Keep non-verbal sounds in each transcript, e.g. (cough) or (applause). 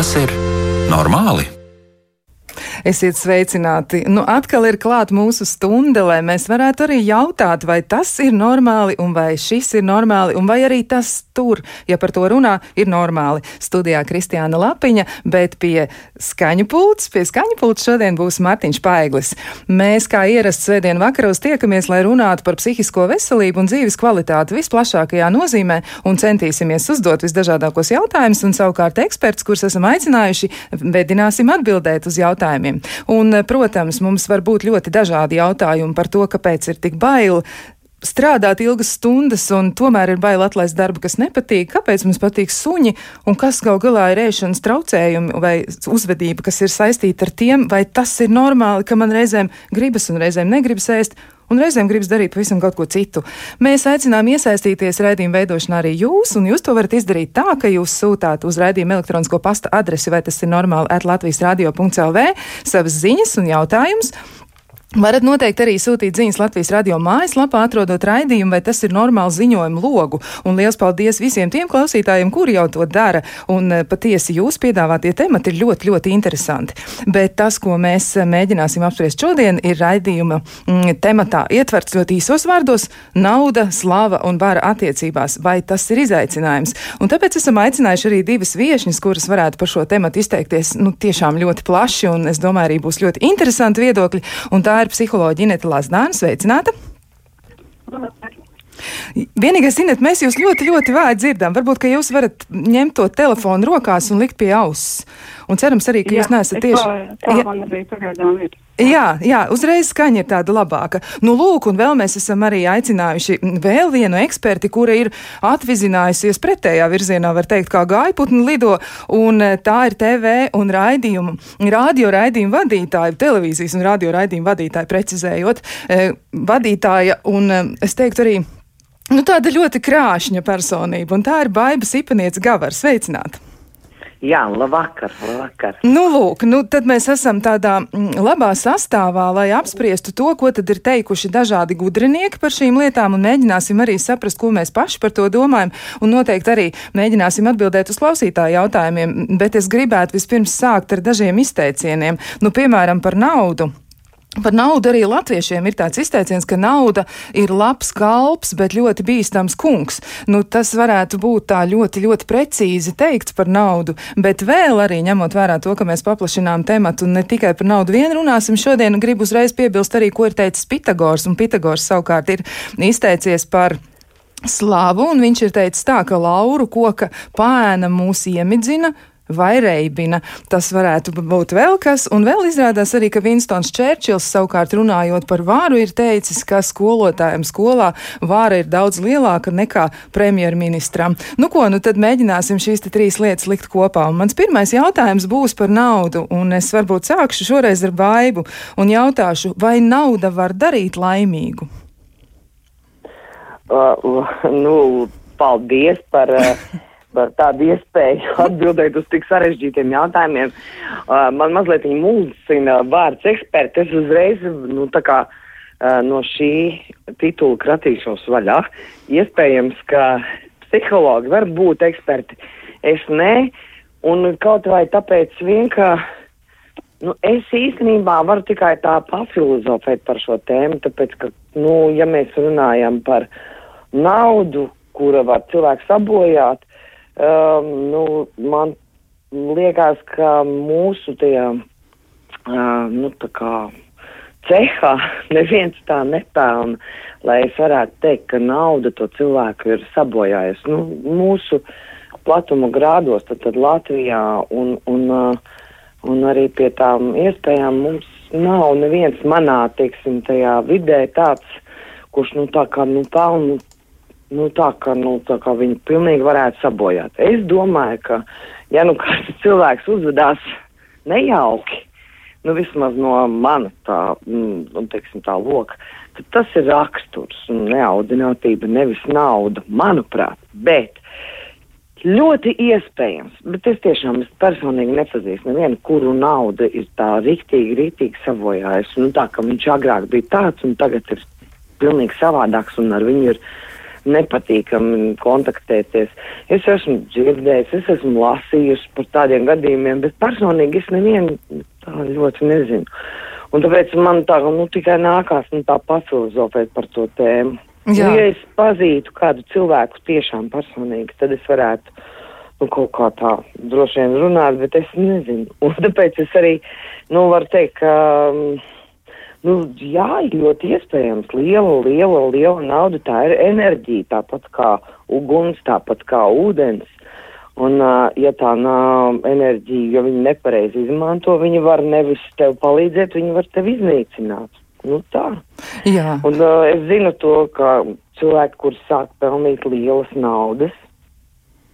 Vai tas ir normāli? Esiet sveicināti. Nu, atkal ir klāt mūsu stunda, lai mēs varētu arī jautāt, vai tas ir normāli, un vai šis ir normāli, un vai arī tas tur, ja par to runā, ir normāli. Studijā Kristiāna Lapiņa, bet pie skaņu pults, pie skaņu pults šodien būs Mārtiņš Paiglis. Mēs, kā ierasts svētdien vakaros, tiekamies, lai runātu par psihisko veselību un dzīves kvalitāti visplašākajā nozīmē un centīsimies uzdot visdažādākos jautājumus, un savukārt eksperts, kurus esam aicinājuši, vedināsim atbildēt uz jautājumiem jautājumiem. Un, eh, protams, mums var būt ļoti dažādi jautājumi par to, kāpēc ir tik baili strādāt ilgas stundas un tomēr ir bail atlaist darbu, kas nepatīk, kāpēc mums patīk suņi un kas gal galā ir ēšanas traucējumi vai uzvedība, kas ir saistīta ar tiem, vai tas ir normāli, ka man reizēm gribas un reizēm negribas ēst un reizēm gribas darīt pavisam kaut ko citu. Mēs aicinām iesaistīties raidījuma veidošanā arī jūs, un jūs to varat izdarīt tā, ka jūs sūtāt uz raidījuma elektronisko pasta adresi, vai tas ir normāli, at Latvijas radio.lv savas ziņas un jautājumus. Varat noteikti arī sūtīt ziņas Latvijas radio mājaslapā, atrodot raidījumu, vai tas ir normāls ziņojumu logu. Un liels paldies visiem tiem klausītājiem, kuri jau to dara. Un eh, patiesi jūs piedāvātie temati ir ļoti, ļoti interesanti. Bet tas, ko mēs eh, mēģināsim apspriest šodien, ir raidījuma mm, tematā ietverts ļoti īsos vārdos - nauda, slava un vara attiecībās. Vai tas ir izaicinājums? Un tāpēc esam aicinājuši arī divas viešņas, kuras varētu par šo tematu izteikties nu, tiešām ļoti plaši, un es domāju, arī būs ļoti interesanti viedokļi. Tā ir psiholoģija Ineta Lazdāna. Sveicināta! Vienīgais, zinot, mēs jūs ļoti, ļoti vāji dzirdam. Varbūt, ka jūs varat ņemt to telefonu rokās un likt pie auss. Un cerams arī, ka jā, jūs neesat tieši. Tā, tā man arī pagaidām ir. Jā, jā, uzreiz skaņa ir tāda labāka. Nu, lūk, un vēl mēs esam arī aicinājuši vēl vienu eksperti, kura ir atvizinājusies pretējā virzienā, var teikt, kā gaiputni lido, un e, tā ir TV un raidījumu, radio raidījumu vadītāja, televīzijas un radio raidījumu vadītāja, precizējot, eh, vadītāja, un e, es teiktu arī, nu, tāda ļoti krāšņa personība, un tā ir Baiba Sipanieca Gavara. Sveicināta! Jā, labvakar, labvakar. Nu, lūk, nu, tad mēs esam tādā mm, labā sastāvā, lai apspriestu to, ko tad ir teikuši dažādi gudrinieki par šīm lietām, un mēģināsim arī saprast, ko mēs paši par to domājam, un noteikti arī mēģināsim atbildēt uz klausītāju jautājumiem, bet es gribētu vispirms sākt ar dažiem izteicieniem, nu, piemēram, par naudu. Par naudu arī latviešiem ir tāds izteiciens, ka nauda ir labs kalps, bet ļoti bīstams kungs. Nu, tas varētu būt tā ļoti, ļoti precīzi teikts par naudu, bet vēl arī ņemot vērā to, ka mēs paplašinām tematu un ne tikai par naudu vien runāsim, šodien gribu uzreiz piebilst arī, ko ir teicis Pitagors, un Pitagors savukārt ir izteicies par slavu, un viņš ir teicis tā, ka lauru koka pēna mūs iemidzina, vai reibina. Tas varētu būt vēl kas, un vēl izrādās arī, ka Vinstons Čērčils savukārt runājot par vāru ir teicis, ka skolotājiem skolā vāra ir daudz lielāka nekā premjerministram. Nu ko, nu tad mēģināsim šīs trīs lietas likt kopā. Un mans pirmais jautājums būs par naudu, un es varbūt sākšu šoreiz ar baibu un jautāšu, vai nauda var darīt laimīgu? Uh, nu, paldies par uh, (laughs) par tādu iespēju (laughs) atbildēt uz tik sarežģītiem jautājumiem. Uh, man mazliet mulsina vārds eksperti. Es uzreiz, nu, tā kā uh, no šī titula kratīšos vaļā. Iespējams, ka psihologi var būt eksperti. Es nē, un kaut vai tāpēc vien, ka nu, es īstenībā varu tikai tā pafilozofēt par šo tēmu, tāpēc, ka, nu, ja mēs runājam par naudu, kura var cilvēku sabojāt, um, nu, man liekas, ka mūsu tajā, uh, nu, tā kā cehā (laughs) neviens tā nepelna, lai es varētu teikt, ka nauda to cilvēku ir sabojājusi. Nu, mūsu platuma grādos, tad, tad Latvijā un, un, uh, un arī pie tām iespējām mums nav neviens manā, teiksim, tajā vidē tāds, kurš, nu, tā kā, nu, pelnu nu, tā, ka, nu, tā kā viņi pilnīgi varētu sabojāt. Es domāju, ka, ja nu kāds cilvēks uzvedās nejauki, nu, vismaz no mana tā, nu, teiksim, tā loka, tad tas ir raksturs un neaudinātība, nevis nauda, manuprāt, bet ļoti iespējams, bet es tiešām es personīgi nepazīstu nevienu, kuru nauda ir tā riktīgi, riktīgi savojājusi, nu, tā, ka viņš agrāk bija tāds un tagad ir pilnīgi savādāks un ar viņu ir nepatīkami kontaktēties. Es esmu dzirdējis, es esmu lasījusi par tādiem gadījumiem, bet personīgi es nevienu tā ļoti nezinu. Un tāpēc man tā nu, tikai nākās nu, tā pafilozofēt par to tēmu. Jā. Nu, ja es pazītu kādu cilvēku tiešām personīgi, tad es varētu nu, kaut kā tā droši vien runāt, bet es nezinu. (laughs) Un tāpēc es arī, nu, varu teikt, ka, mm, nu, jā, ir ļoti iespējams liela, liela, liela nauda, tā ir enerģija, tāpat kā uguns, tāpat kā ūdens. Un, uh, ja tā nav enerģija, jo viņi nepareizi izmanto, viņi var nevis tev palīdzēt, viņi var tevi iznīcināt. Nu, tā. Jā. Un uh, es zinu to, ka cilvēki, kur sāk pelnīt lielas naudas,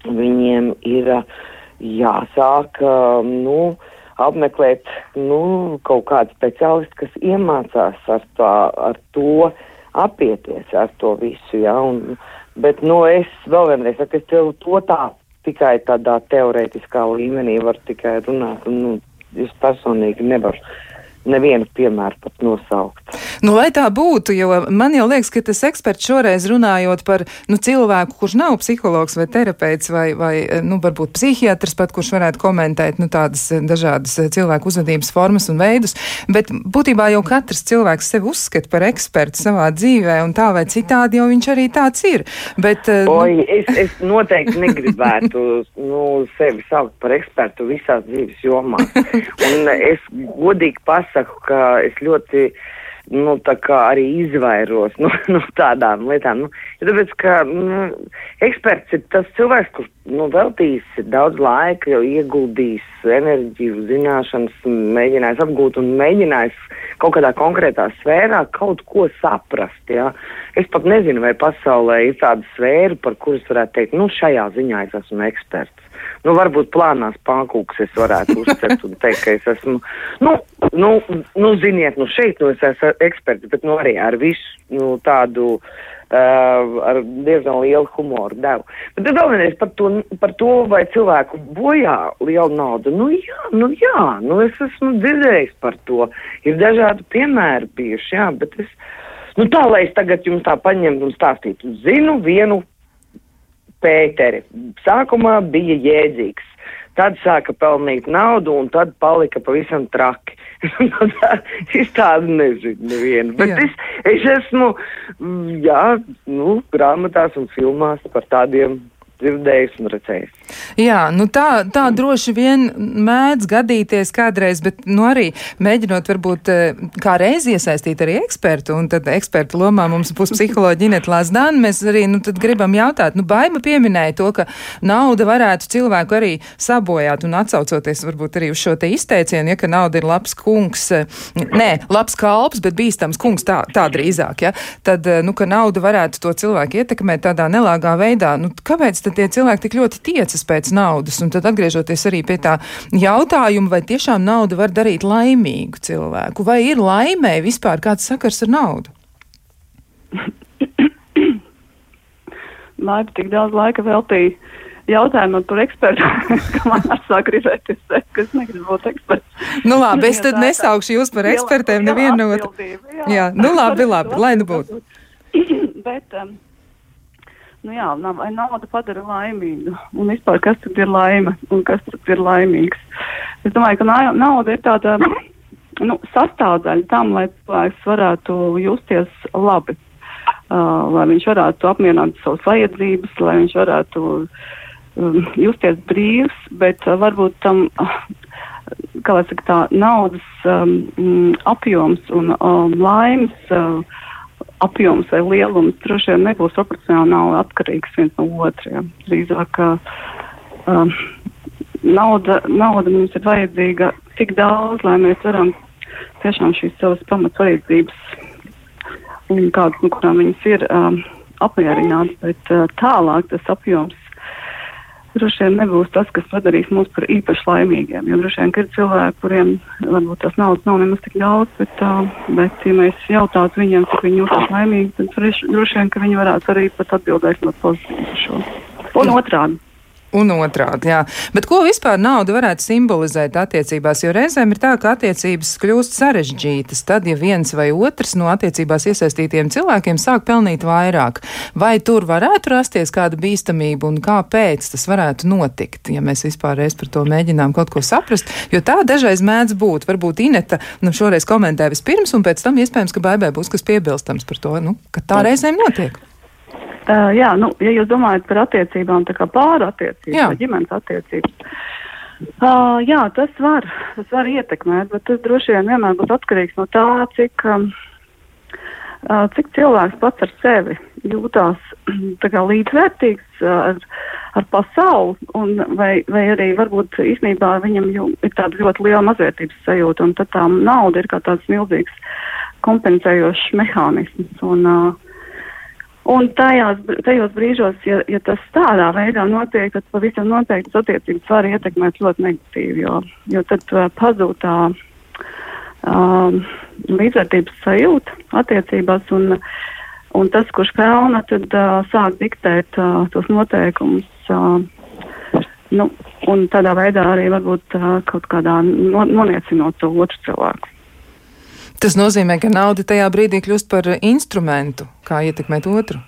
viņiem ir uh, jāsāk, uh, nu, apmeklēt, nu, kaut kādu speciālistu, kas iemācās ar, tā, ar to apieties, ar to visu, jā. Un, bet, nu, es vēl vienreiz saku, es tev to tā tikai tādā teorētiskā līmenī varu tikai runāt, un, nu, es personīgi nevaru nevienu piemēru pat nosaukt. Nu, lai tā būtu, jo man jau liekas, ka tas eksperts šoreiz runājot par nu, cilvēku, kurš nav psihologs vai terapeits vai, vai nu, varbūt psihiatrs pat, kurš varētu komentēt nu, tādas dažādas cilvēku uzvedības formas un veidus, bet būtībā jau katrs cilvēks sevi uzskata par ekspertu savā dzīvē un tā vai citādi jau viņš arī tāds ir. Bet, nu... Oi, es, es noteikti negribētu nu, sevi saukt par ekspertu visās dzīves jomās. Un es godīgi pasaku, pasaku, ka es ļoti nu, arī izvairos no, (laughs) no tādām lietām. Nu, ja tāpēc, ka nu, eksperts ir tas cilvēks, kurš nu, veltīs daudz laika, jau ieguldījis enerģiju, zināšanas, mēģinājis apgūt un mēģinājis kaut kādā konkrētā sfērā kaut ko saprast. Ja? Es pat nezinu, vai pasaulē ir tāda sfēra, par kuras varētu teikt, nu, šajā ziņā es esmu eksperts. Nu, varbūt plānās pankūks es varētu (laughs) uzcelt un teikt, ka es esmu, nu, nu, nu ziniet, nu šeit nu es esmu eksperts, bet nu arī ar visu nu, tādu, uh, ar diezgan lielu humoru devu. Bet tad vēl vienreiz par to, par to, vai cilvēku bojā lielu naudu. Nu jā, nu jā, nu es esmu dzirdējis par to. Ir dažādi piemēri bijuši, jā, bet es, nu tā, lai es tagad jums tā paņemtu un stāstītu, zinu vienu Pēteri. Sākumā bija jēdzīgs. Tad sāka pelnīt naudu, un tad palika pavisam traki. (laughs) es tādu nezinu, nevienu. Bet jā. es, es esmu, jā, nu, grāmatās un filmās par tādiem dzirdējis un redzējis. Jā, nu tā, tā droši vien mēdz gadīties kādreiz, bet nu arī mēģinot varbūt eh, kā reiz iesaistīt arī ekspertu, un tad ekspertu lomā mums būs psiholoģi Inet Lazdāna, mēs arī nu tad gribam jautāt, nu Baima pieminēja to, ka nauda varētu cilvēku arī sabojāt, un atsaucoties varbūt arī uz šo te izteicienu, ja ka nauda ir labs kungs, eh, nē, labs kalps, bet bīstams kungs, tā, tā drīzāk, ja, tad, eh, nu, ka nauda varētu to cilvēku ietekmēt tādā nelāgā veidā, nu, kāpēc tad tie cilvēki tik ļoti tiecas pēc naudas? Un tad atgriežoties arī pie tā jautājuma, vai tiešām nauda var darīt laimīgu cilvēku, vai ir laimē vispār kāds sakars ar naudu? (coughs) Laiba tik daudz laika veltīja jautājumam par ekspertu, (laughs) ka man sāk gribēties ka es negribu būt eksperts. Nu labi, es tad nesaukšu jūs par ekspertiem nevienu. Jā, jā, nu labi, (laughs) labi, lai nu būtu. Bet, um, nu jā, nauda padara laimīgu? Un vispār, kas tad ir laime un kas tad ir laimīgs? Es domāju, ka nauda ir tāda nu, sastāvdaļa tam, lai cilvēks varētu justies labi. Uh, lai viņš varētu apmierināt savas vajadzības, lai viņš varētu um, justies brīvs, bet uh, varbūt tam, uh, kā lai saka, tā naudas um, apjoms un um, laimes uh, apjoms vai lielums droši vien nebūs proporcionāli atkarīgs viens no otriem. Drīzāk um, nauda, nauda mums ir vajadzīga tik daudz, lai mēs varam tiešām šīs savas pamatvajadzības, kādas, no kurām viņas ir, um, apmierināt, bet uh, tālāk tas apjoms droši vien nebūs tas, kas padarīs mūs par īpaši laimīgiem. Jo droši vien ir cilvēki, kuriem varbūt tās naudas nav nemaz tik daudz, bet, uh, bet ja mēs jautātu viņiem, cik viņi jūtas laimīgi, tad droši vien, ka viņi varētu arī pat atbildēt ļoti pozitīvi par šo. Un otrādi. Un otrādi, jā. Bet ko vispār nauda varētu simbolizēt attiecībās? Jo reizēm ir tā, ka attiecības kļūst sarežģītas. Tad, ja viens vai otrs no attiecībās iesaistītiem cilvēkiem sāk pelnīt vairāk, vai tur varētu rasties kāda bīstamība un kāpēc tas varētu notikt, ja mēs vispār reiz par to mēģinām kaut ko saprast? Jo tā dažreiz mēdz būt. Varbūt Ineta nu, šoreiz komentē vispirms, un pēc tam iespējams, ka baibē būs kas piebilstams par to, nu, ka tā reizēm notiek. Uh, jā, nu, ja jūs domājat par attiecībām, tā kā pāra attiecības ģimenes attiecības, uh, jā, tas var, tas var ietekmēt, bet tas droši vien vienmēr būs atkarīgs no tā, cik, um, uh, cik cilvēks pats ar sevi jūtās (clears throat) kā, līdzvērtīgs ar, ar pasauli, un vai, vai arī varbūt īstenībā viņam jau ir tāda ļoti liela mazvērtības sajūta, un tad tā nauda ir kā tāds milzīgs kompensējošs mehānisms. Un, uh, Un tajās, tajos brīžos, ja, ja tas tādā veidā notiek, tad pavisam noteikti tas attiecības var ietekmēt ļoti negatīvi, jo, jo tad uh, pazūd tā um, līdzvērtības sajūta attiecībās, un, un tas, kurš pelna, tad uh, sāk diktēt uh, tos noteikumus. Uh, nu, un tādā veidā arī varbūt uh, kaut kādā no, noniecinot to otru cilvēku. Tas nozīmē, ka nauda tajā brīdī kļūst par instrumentu, kā ietekmēt otru.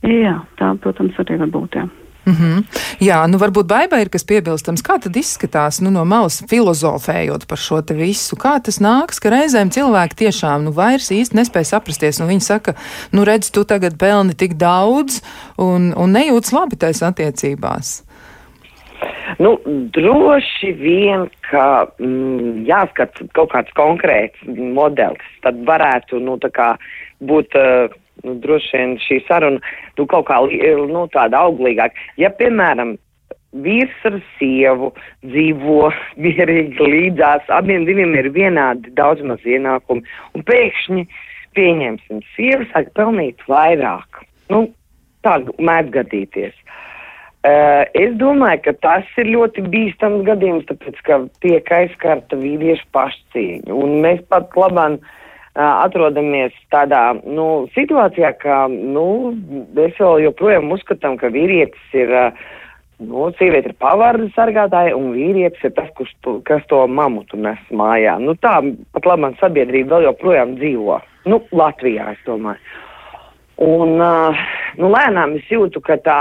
Jā, tā, protams, arī var būt. Jā. Mm -hmm. Jā, nu varbūt baibai ir kas piebilstams. Kā tad izskatās nu, no malas filozofējot par šo visu? Kā tas nāks, ka reizēm cilvēki tiešām nu, vairs īsti nespēja saprasties, un viņi saka, nu redz, tu tagad pelni tik daudz un, un nejūtas labi tais attiecībās? Nu, droši vien, ka mm, jāskat kaut kāds konkrēts modelis, tad varētu, nu, būt, uh, nu, droši vien šī saruna, nu, kaut kā, nu, tāda auglīgāka. Ja, piemēram, vīrs ar sievu dzīvo (laughs) mierīgi līdzās, abiem diviem ir vienādi daudz maz ienākumi, un pēkšņi, pieņemsim, sieva sāk pelnīt vairāk. Nu, tā mēdz gadīties. Uh, es domāju, ka tas ir ļoti bīstams gadījums, tāpēc, ka tiek aizskarta vīriešu pašcieņa. Un mēs pat labāk uh, atrodamies tādā nu, situācijā, ka nu, mēs vēl joprojām uzskatām, ka vīrietis ir, uh, nu, sieviete ir pavārdu sargātāja un vīrietis ir tas, kurš to, kas to mamutu nes mājā. Nu, tā pat labāk sabiedrība vēl joprojām dzīvo. Nu, Latvijā, es domāju. Un, nu, lēnām es jūtu, ka tā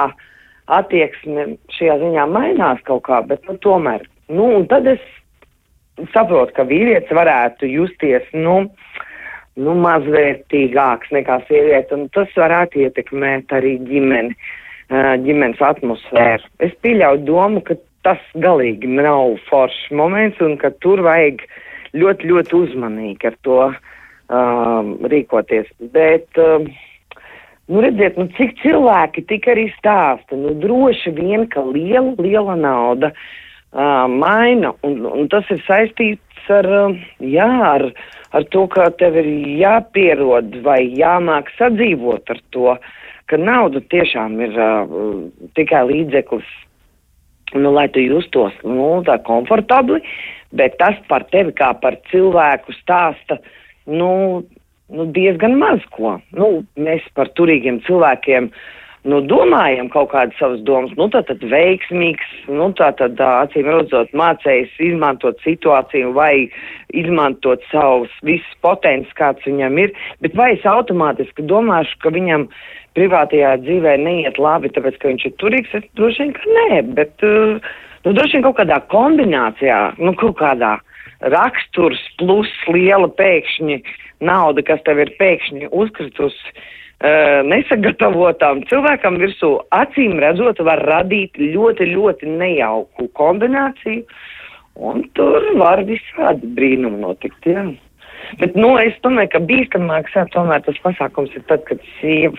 attieksme šajā ziņā mainās kaut kā, bet nu, tomēr. Nu, un tad es saprotu, ka vīrietis varētu justies, nu, nu mazvērtīgāks nekā sieviete, un tas varētu ietekmēt arī ģimeni, ģimenes atmosfēru. Es pieļauju domu, ka tas galīgi nav foršs moments, un ka tur vajag ļoti, ļoti uzmanīgi ar to um, rīkoties. Bet, um, Nu, redziet, nu, cik cilvēki tik arī stāsta. Nu, droši vien, ka liela, liela nauda uh, maina, un, un tas ir saistīts ar, uh, jā, ar, ar to, ka tev ir jāpierod vai jāmāk sadzīvot ar to, ka nauda tiešām ir uh, tikai līdzeklis, nu, lai tu justos, nu, tā komfortabli, bet tas par tevi kā par cilvēku stāsta, nu, nu, diezgan maz ko. Nu, mēs par turīgiem cilvēkiem nu, domājam kaut kādas savas domas. Nu, tā tad veiksmīgs, nu, tā tad acīm redzot mācējis izmantot situāciju vai izmantot savus visus potenciālus, kāds viņam ir. Bet vai es automātiski domāšu, ka viņam privātajā dzīvē neiet labi, tāpēc, ka viņš ir turīgs? Es droši vien, ka nē, bet, nu, droši vien kaut kādā kombinācijā, nu, kaut kādā raksturs plus liela pēkšņi nauda, kas tev ir pēkšņi uzkritusi uh, nesagatavotām cilvēkam virsū, acīm redzot, var radīt ļoti, ļoti nejauku kombināciju, un tur var visādi brīnumi notikt, jā. Bet, nu, es domāju, ka bīstamāks, jā, tomēr tas pasākums ir tad, kad sieva,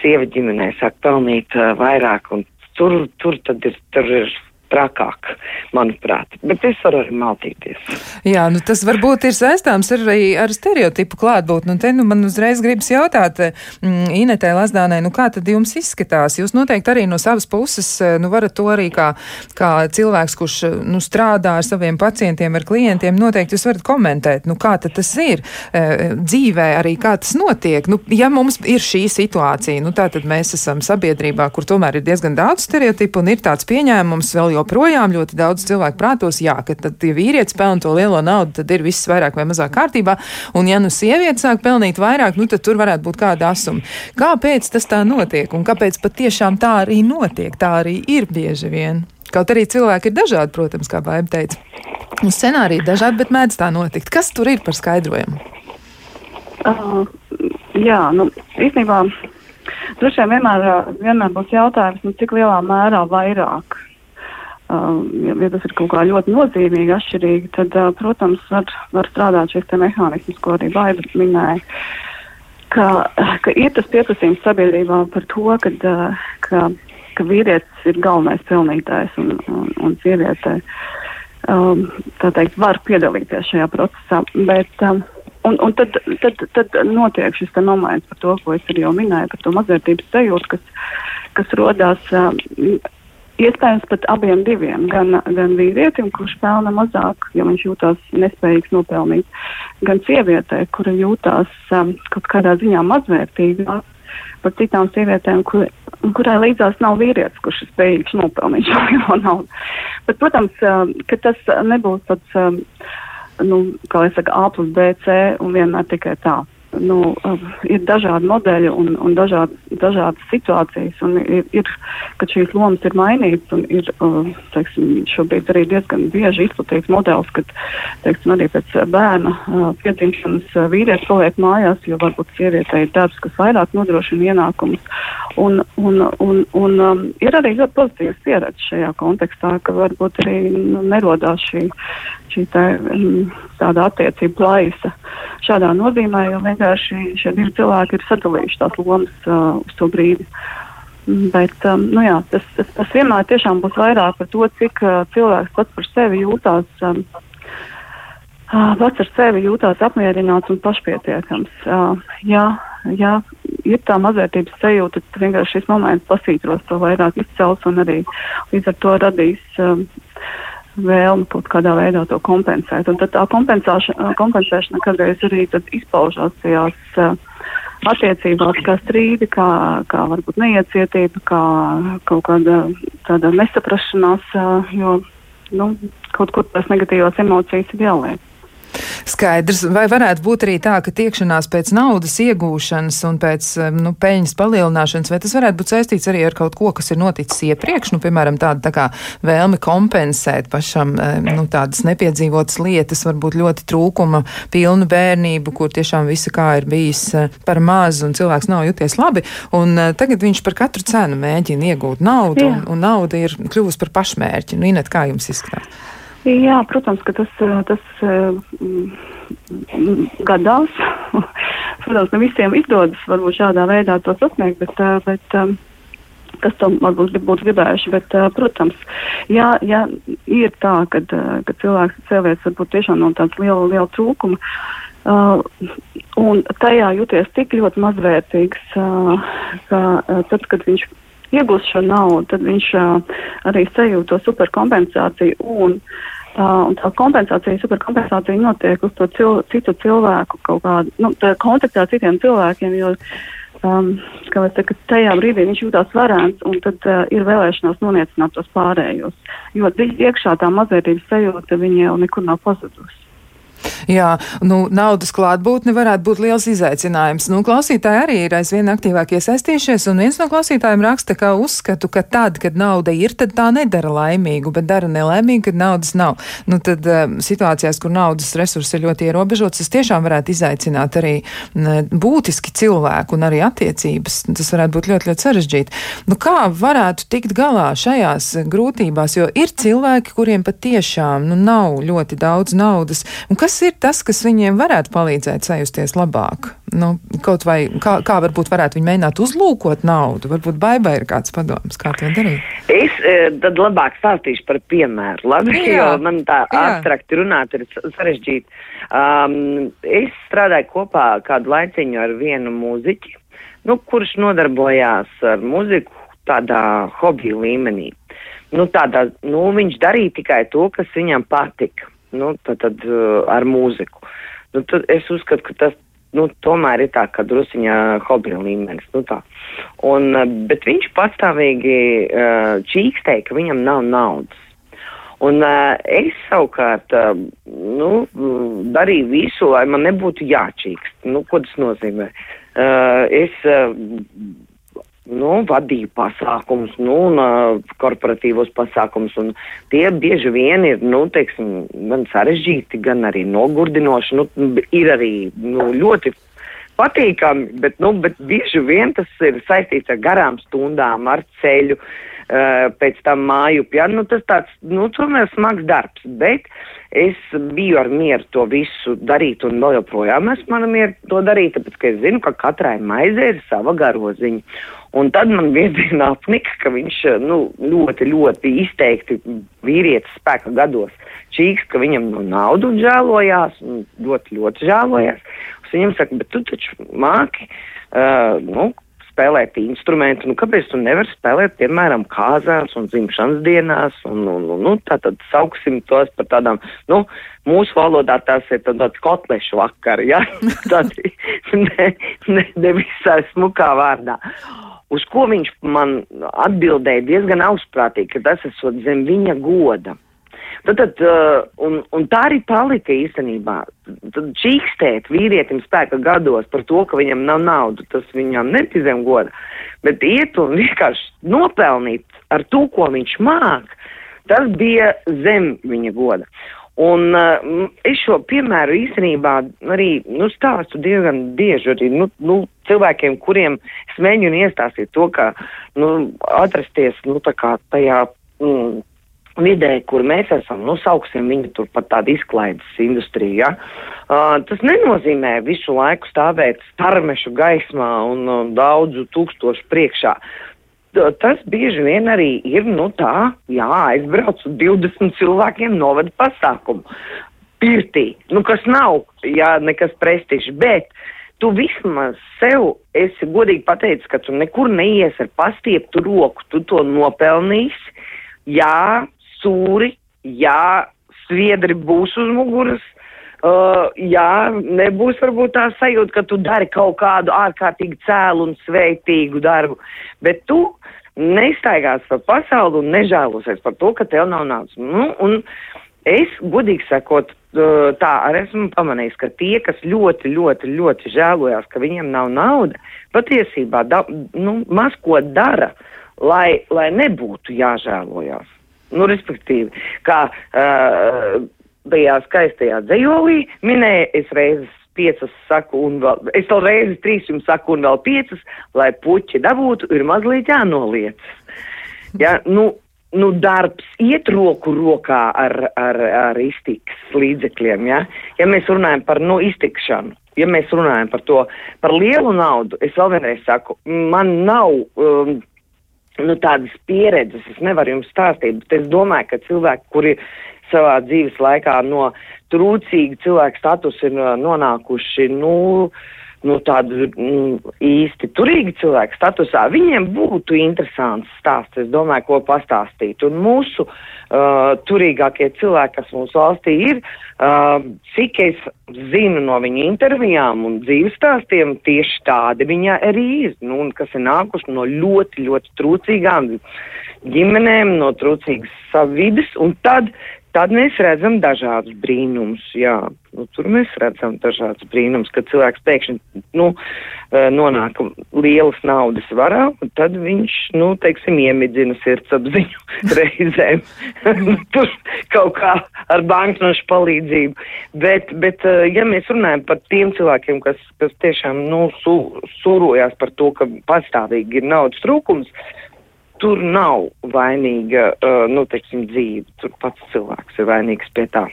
sieva ģimenē sāk pelnīt uh, vairāk, un tur, tur tad ir, tur ir trakāk, manuprāt. Bet es varu arī maltīties. Jā, nu tas varbūt ir saistāms arī ar stereotipu klātbūtni. Nu, te nu man uzreiz gribas jautāt, mm, Inetē Lazdānai, nu kā tad jums izskatās? Jūs noteikti arī no savas puses, nu varat to arī kā, kā cilvēks, kurš nu, strādā ar saviem pacientiem, ar klientiem, noteikti jūs varat komentēt, nu kā tad tas ir e, dzīvē, arī kā tas notiek. Nu, ja mums ir šī situācija, nu tā tad mēs esam sabiedrībā, kur tomēr ir diezgan daudz stereotipu un ir tāds pieņēmums vēl joprojām ļoti daudz cilvēku prātos, jā, ka tad, ja vīrietis pelna to lielo naudu, tad ir viss vairāk vai mazāk kārtībā, un ja nu sieviete sāk pelnīt vairāk, nu tad tur varētu būt kāda asuma. Kāpēc tas tā notiek un kāpēc patiešām tā arī notiek? Tā arī ir bieži vien. Kaut arī cilvēki ir dažādi, protams, kā Baiba teica. Un scenāriji ir dažādi, bet mēdz tā notikt. Kas tur ir par skaidrojumu? Uh, jā, nu, īstenībā, droši vien vienmēr, vienmēr būs jautājums, nu, cik lielā mērā vairāk. Uh, ja, ja tas ir kaut kā ļoti nozīmīgi, atšķirīgi, tad, uh, protams, var, var strādāt šis mehānisms, ko arī Baiba minēja. Ka, ka ir tas pieprasījums sabiedrībā par to, kad, uh, ka ka vīrietis ir galvenais pelnītājs un, un, un sieviete um, teikt, var piedalīties šajā procesā. Bet, um, un, un tad, tad, tad notiek šis moments par to, ko es arī jau minēju, par to mazvērtības sajūtu, kas, kas rodās. Um, Iespējams, pat abiem diviem, gan, gan vīrietim, kurš pelna mazāk, jo viņš jūtas nespējīgs nopelnīt, gan sievietei, kura jūtas um, kaut kādā ziņā mazvērtīgāk par citām sievietēm, kur, kurai līdzās nav vīrietis, kurš ir spējīgs nopelnīt šo lielo naudu. Bet, protams, ka tas nebūs tāds, nu, kā lai saka, A plus B, C un vienmēr tikai tā nu, uh, ir dažādi modeļi un, un dažādi, dažādas situācijas. Un ir, ir, kad šīs lomas ir mainītas, un ir uh, teiksim, šobrīd arī diezgan bieži izplatīts modelis, kad teiksim, arī pēc bērna uh, piedzimšanas vīrietis paliek mājās, jo varbūt sievietei ir darbs, kas vairāk nodrošina ienākumus. Un, un, un, un um, ir arī ļoti pozitīvas pieredzes šajā kontekstā, ka varbūt arī nu, nerodās šī, šī tā, tāda attiecība plaisa šādā nozīmē, jo vienkārši šie divi cilvēki ir sadalījuši tās lomas uh, uz to brīdi. Bet um, nu jā, tas, tas, tas vienmēr būs vairāk par to, cik uh, cilvēks pats par sevi jūtās, um, uh, pats ar sevi jūtās apmierināts un pašpietiekams. Uh, jā, jā, ir tā mazvērtības sajūta, tad vienkārši šis moments pasītros to vairāk izcels un arī līdz ar to radīs. Um, vēlme kaut kādā veidā to kompensēt. Un tad tā kompensēšana kādreiz arī izpaužās tajās attiecībās, kā strīdi, kā, kā varbūt neiecietība, kā kaut kāda tāda nesaprašanās, jo nu, kaut kur tās negatīvās emocijas ir jāliek. Skaidrs, vai varētu būt arī tā, ka tiekšanās pēc naudas iegūšanas un pēc nu, peļņas palielināšanas, vai tas varētu būt saistīts arī ar kaut ko, kas ir noticis iepriekš, nu, piemēram, tāda tā kā vēlme kompensēt pašam nu, tādas nepiedzīvotas lietas, varbūt ļoti trūkuma pilnu bērnību, kur tiešām visa kā ir bijis eh, par maz un cilvēks nav jūties labi, un eh, tagad viņš par katru cenu mēģina iegūt naudu, un, un nauda ir kļuvusi par pašmērķi. Nu, Inet, kā jums izskatās? Jā, protams, ka tas, eh, tas mm, gadās. (laughs) protams, ne visiem izdodas varbūt šādā veidā to sasniegt, bet, eh, bet kas to varbūt būtu gribējuši. Bet, protams, ja, ja ir tā, ka cilvēks cilvēks varbūt tiešām no tādas liela, liela trūkuma. Uh, un tajā jūties tik ļoti mazvērtīgs, uh, ka uh, tad, kad viņš iegūst šo naudu, tad viņš arī sajūt to superkompensāciju. Un, uh, un tā kompensācija, superkompensācija notiek uz to cil, citu cilvēku kaut kādu, nu, kontaktā ar citiem cilvēkiem, jo, um, kā es teiktu, tajā brīdī viņš jūtās varants un tad uh, ir vēlēšanās noniecināt tos pārējos. Jo dziļi iekšā tā mazvērtības sajūta viņa jau nekur nav pazudusi. Jā, nu, naudas klātbūtne varētu būt liels izaicinājums. Nu, klausītāji arī ir aizvien aktīvāk iesaistījušies, un viens no klausītājiem raksta, ka uzskatu, ka tad, kad nauda ir, tad tā nedara laimīgu, bet dara nelaimīgu, kad naudas nav. Nu, tad um, situācijās, kur naudas resursi ir ļoti ierobežots, tas tiešām varētu izaicināt arī m, būtiski cilvēku un arī attiecības. Tas varētu būt ļoti, ļoti sarežģīti. Nu, kā varētu tikt galā šajās grūtībās, jo ir cilvēki, kuriem patiešām nu, nav ļoti daudz naudas, un kas kas ir tas, kas viņiem varētu palīdzēt sajusties labāk? Nu, kaut vai kā, kā varbūt varētu viņi mēģināt uzlūkot naudu, varbūt baibai ir kāds padoms, kā to darīt? Es eh, tad labāk stāstīšu par piemēru, labi, Jā, jo man tā jā. abstrakti runāt ir sarežģīti. Um, es strādāju kopā kādu laiciņu ar vienu mūziķi, nu, kurš nodarbojās ar muziku tādā hobiju līmenī. Nu, tādā, nu, viņš darīja tikai to, kas viņam patika, nu, tad, tad uh, ar mūziku. Nu, tad es uzskatu, ka tas nu, tomēr ir tā, ka drusiņā hobija līmenis. Nu, tā. Un, uh, bet viņš pastāvīgi uh, čīkstēja, ka viņam nav naudas. Un uh, es savukārt uh, nu, darīju visu, lai man nebūtu jāčīkst. Nu, ko tas nozīmē? Uh, es uh, nu, vadīju pasākumus, nu, un uh, korporatīvos pasākumus, tie bieži vien ir, nu, teiksim, gan sarežģīti, gan arī nogurdinoši, nu, ir arī, nu, ļoti patīkami, bet, nu, bet bieži vien tas ir saistīts ar garām stundām, ar ceļu, uh, pēc tam māju, ja, nu, tas tāds, nu, tomēr smags darbs, bet es biju ar mieru to visu darīt, un vēl joprojām esmu ar mieru to darīt, tāpēc, ka es zinu, ka katrai maizē ir sava garoziņa. Un tad man viendienā apnika, ka viņš nu, ļoti, ļoti izteikti vīrietis spēka gados čīks, ka viņam nav naudu un žēlojās, un ļoti, ļoti žēlojās. Viņam saku, bet tu taču māki, uh, nu, spēlēt instrumentu, nu kāpēc tu nevari spēlēt, piemēram, kāzās un dzimšanas dienās, un, un, un nu, tā tad sauksim tos par tādām, nu, mūsu valodā tās ir tāds kotlešu vakari, ja, (laughs) tādi, ne, ne, ne visā smukā vārdā. Uz ko viņš man atbildēja diezgan augstprātīgi, ka tas esot zem viņa goda. Tad, tad, uh, un, un tā arī palika īstenībā. Tad čīkstēt vīrietim spēka gados par to, ka viņam nav naudu, tas viņam nebija zem goda. Bet iet un vienkārši nopelnīt ar to, ko viņš māk, tas bija zem viņa goda. Un uh, es šo piemēru īstenībā arī nu, stāstu diezgan bieži arī nu, nu, cilvēkiem, kuriem es mēģinu iestāstīt to, ka nu, atrasties nu, tajā. Mm, vidē, kur mēs esam, nu, sauksim viņu tur par tādu izklaides industriju, ja? uh, tas nenozīmē visu laiku stāvēt starmešu gaismā un uh, daudzu tūkstošu priekšā. Tas bieži vien arī ir, nu tā, jā, aizbrauc uz 20 cilvēkiem novada pasākumu. Pirtī, nu, kas nav, jā, nekas prestižs, bet tu vismaz sev esi godīgi pateicis, ka tu nekur neies ar pastieptu roku, tu to nopelnīsi, jā, sūri, jā, sviedri būs uz muguras, uh, jā, nebūs varbūt tā sajūta, ka tu dari kaut kādu ārkārtīgi cēlu un sveitīgu darbu, bet tu nestaigās pa pasauli un nežēlosies par to, ka tev nav naudas. Nu, un es, godīgi sakot, uh, tā arī esmu pamanījis, ka tie, kas ļoti, ļoti, ļoti žēlojās, ka viņiem nav nauda, patiesībā da, nu, maz ko dara, lai, lai nebūtu jāžēlojās. Nu, respektīvi, kā uh, tajā skaistajā dzējolī minēja, es reizes piecas saku un vēl, es vēl reizes trīs jums saku un vēl piecas, lai puķi dabūtu, ir mazliet jānoliec. Ja, nu, nu, darbs iet roku rokā ar, ar, ar iztiks līdzekļiem, ja? ja mēs runājam par, nu, iztikšanu. Ja mēs runājam par to, par lielu naudu, es vēl vienreiz saku, man nav um, nu, tādas pieredzes, es nevaru jums stāstīt, bet es domāju, ka cilvēki, kuri savā dzīves laikā no trūcīga cilvēka statusa ir uh, nonākuši, nu, nu tādu mm, īsti turīgi cilvēku statusā, viņiem būtu interesants stāsts, es domāju, ko pastāstīt. Un mūsu uh, turīgākie cilvēki, kas mūsu valstī ir, uh, cik es zinu no viņu intervijām un dzīves stāstiem, tieši tādi viņi arī ir, nu, un kas ir nākuši no ļoti, ļoti trūcīgām ģimenēm, no trūcīgas savides, un tad Tad mēs redzam dažādus brīnumus, jā, nu, tur mēs redzam dažādus brīnumus, kad cilvēks pēkšņi, nu, eh, nonāk lielas naudas varā, un tad viņš, nu, teiksim, iemidzina sirdsapziņu (laughs) reizēm, (laughs) tur kaut kā ar banknošu palīdzību, bet, bet, eh, ja mēs runājam par tiem cilvēkiem, kas, kas tiešām, nu, su, surojās par to, ka pastāvīgi ir naudas trūkums, tur nav vainīga, uh, nu, teiksim, dzīve. Tur pats cilvēks ir vainīgs pie tā.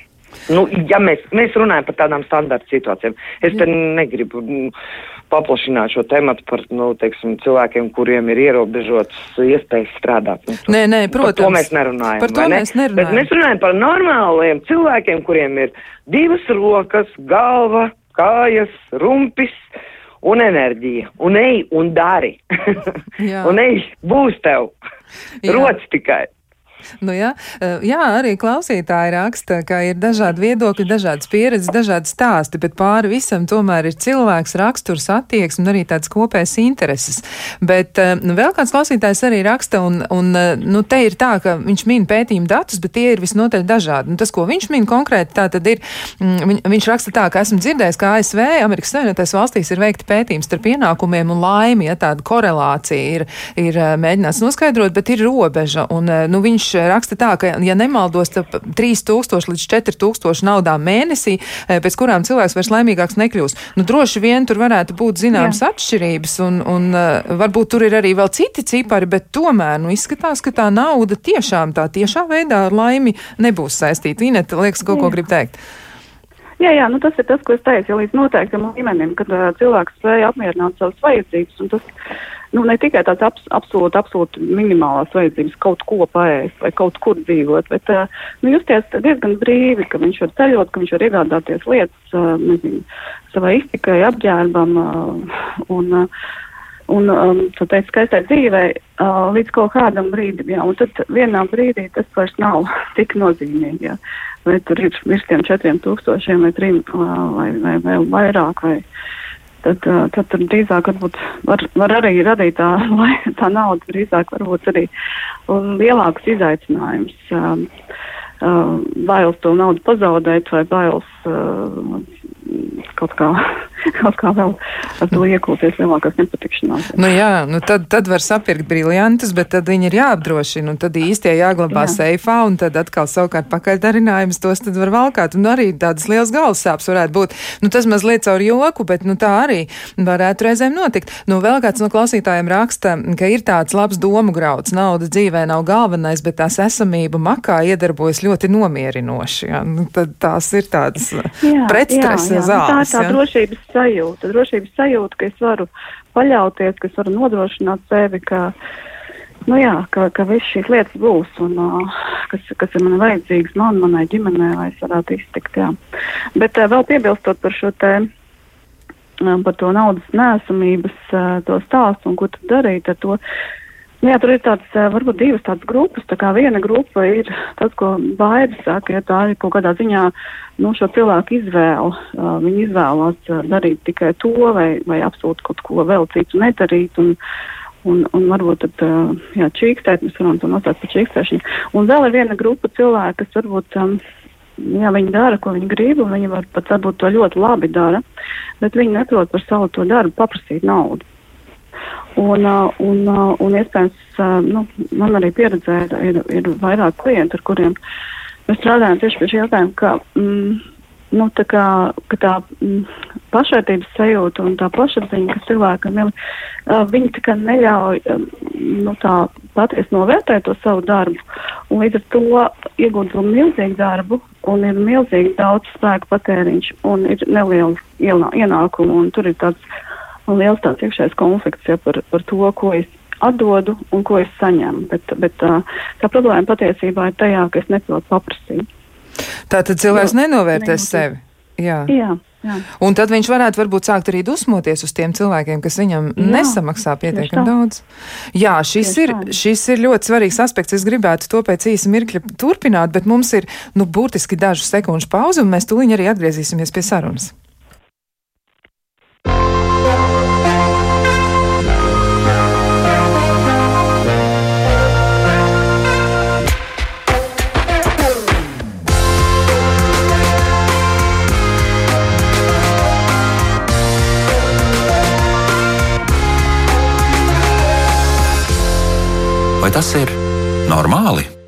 Nu, ja mēs, mēs runājam par tādām standarta situācijām, es te negribu nu, paplašināt šo tematu par nu, teiksim, cilvēkiem, kuriem ir ierobežotas iespējas strādāt. Nu, nē, nē, protams. Par to mēs nerunājam. Par to ne? mēs nerunājam. Bet mēs runājam par normāliem cilvēkiem, kuriem ir divas rokas, galva, kājas, rumpis un enerģija. Un ej un dari. (laughs) un ej, būs tev. Rots tikai. Nu, jā. Eh, jā, arī klausītāji raksta, ka ir dažādi viedokļi, dažādas pieredzes, dažādi stāsti, bet pāri visam tomēr ir cilvēks, raksturs, attieksme un arī tāds kopējs intereses. Bet eh, nu, vēl kāds klausītājs arī raksta, un, un eh, nu, te ir tā, ka viņš min pētījumu datus, bet tie ir visnotaļ dažādi. Un tas, ko viņš min konkrēti, tā tad ir, mm, viņ, viņš raksta tā, ka esmu dzirdējis, ka ASV, Amerikas Savienotais valstīs ir veikti pētījumi starp pienākumiem un laimi, ja tāda korelācija ir, ir mēģināts noskaidrot, bet ir robeža. Un, nu, viņš raksta tā, ka, ja nemaldos, tad 3000 līdz 4000 naudām mēnesī, e, pēc kurām cilvēks vairs laimīgāks nekļūs. Nu, droši vien tur varētu būt zināmas Jā. atšķirības, un, un e, varbūt tur ir arī vēl citi cipari, bet tomēr nu, izskatās, ka tā nauda tiešām tā tiešā veidā ar laimi nebūs saistīta. Ineta, liekas, kaut ko grib teikt. Jā, jā, nu tas ir tas, ko es teicu, ja līdz noteiktam līmenim, kad uh, cilvēks spēja apmierināt savas vajadzības, tas nu, ne tikai tāds abs, absolūti, absolūti minimālās vajadzības kaut ko paēst vai kaut kur dzīvot, bet uh, nu, justies diezgan brīvi, ka viņš var ceļot, ka viņš var iegādāties lietas, uh, nezinu, savai iztikai, apģērbam uh, un, uh, un um, tu teici, skaistai dzīvei uh, līdz kaut kādam brīdim, jā, un tad vienā brīdī tas vairs nav (laughs) tik nozīmīgi, jā vai tur ir virs tiem četriem tūkstošiem vai trim vai, vai vēl vairāk. Vai, tad, tad tur drīzāk var, var arī radīt tā, (laughs) lai tā nauda drīzāk varbūt arī lielāks izaicinājums. Um, uh, bailes to naudu pazaudēt vai bailes uh, kaut kā, (laughs) kaut kā vēl ar to iekūties lielākās nepatikšanās. Nu jā, nu tad, tad var sapirkt briljantus, bet tad viņi ir jāapdrošina, un tad īstie jāglabā jā. seifā, un tad atkal savukārt pakaļdarinājums tos tad var valkāt, un arī tādas liels galvas sāpes varētu būt. Nu tas mazliet caur joku, bet nu tā arī varētu reizēm notikt. Nu vēl kāds no klausītājiem raksta, ka ir tāds labs domu grauds, nauda dzīvē nav galvenais, bet tās esamība makā iedarbojas ļoti nomierinoši. Ja? Nu, tad tās ir tādas pretstresa jā, zāles. Tā ir tā ja? drošības sajūta, drošības sajūta, ka es varu paļauties, ka es varu nodrošināt sevi, ka, nu jā, ka, ka viss šīs lietas būs un uh, kas, kas ir man vajadzīgs man, manai ģimenei, lai es varētu iztikt, jā. Bet uh, vēl piebilstot par šo te par to naudas nēsamības to stāstu un ko tad darīt ar to. Jā, tur ir tāds, varbūt divas tādas grupas. Tā kā viena grupa ir tas, ko baidi saka, ja tā ir kaut kādā ziņā nu, šo cilvēku izvēle. Uh, viņi izvēlās darīt tikai to vai, vai absolūti kaut ko vēl citu nedarīt. Un, un, un varbūt tad, jā, čīkstēt, mēs varam to nosaukt par čīkstēšanu. Un vēl ir viena grupa cilvēku, kas varbūt. Um, Jā, viņi dara, ko viņi grib, un viņi var pat varbūt to ļoti labi dara, bet viņi neprot par savu to darbu paprasīt naudu. Un, uh, un, uh, un iespējams, uh, nu, man arī pieredzē ir, ir vairāk klienti, ar kuriem mēs strādājam tieši pie šī jautājuma, ka, mm, nu, tā kā, ka tā mm, pašvērtības sajūta un tā plašapziņa, kas cilvēkam ir, viņi tā kā neļauj, um, nu, tā patiesi novērtēt to savu darbu, un līdz ar to iegūt milzīgu darbu, un ir milzīgi daudz spēku patēriņš, un ir neliela ienākuma, un tur ir tāds liels tāds iekšējais konflikts ja, par, par to, ko es atdodu un ko es saņemu. Bet, bet tā, problēma patiesībā ir tajā, ka es neprotu paprasīt. Tā tad cilvēks jo, nenovērtēs sevi. Jā. Jā. Jā. Un tad viņš varētu varbūt sākt arī dusmoties uz tiem cilvēkiem, kas viņam Jā, nesamaksā pietiekami daudz. Jā, šis ir, šis ir ļoti svarīgs aspekts. Es gribētu to pēc īsa mirkļa turpināt, bet mums ir, nu, burtiski dažu sekundžu pauze, un mēs tūliņ arī atgriezīsimies pie sarunas. Tas ir normāli?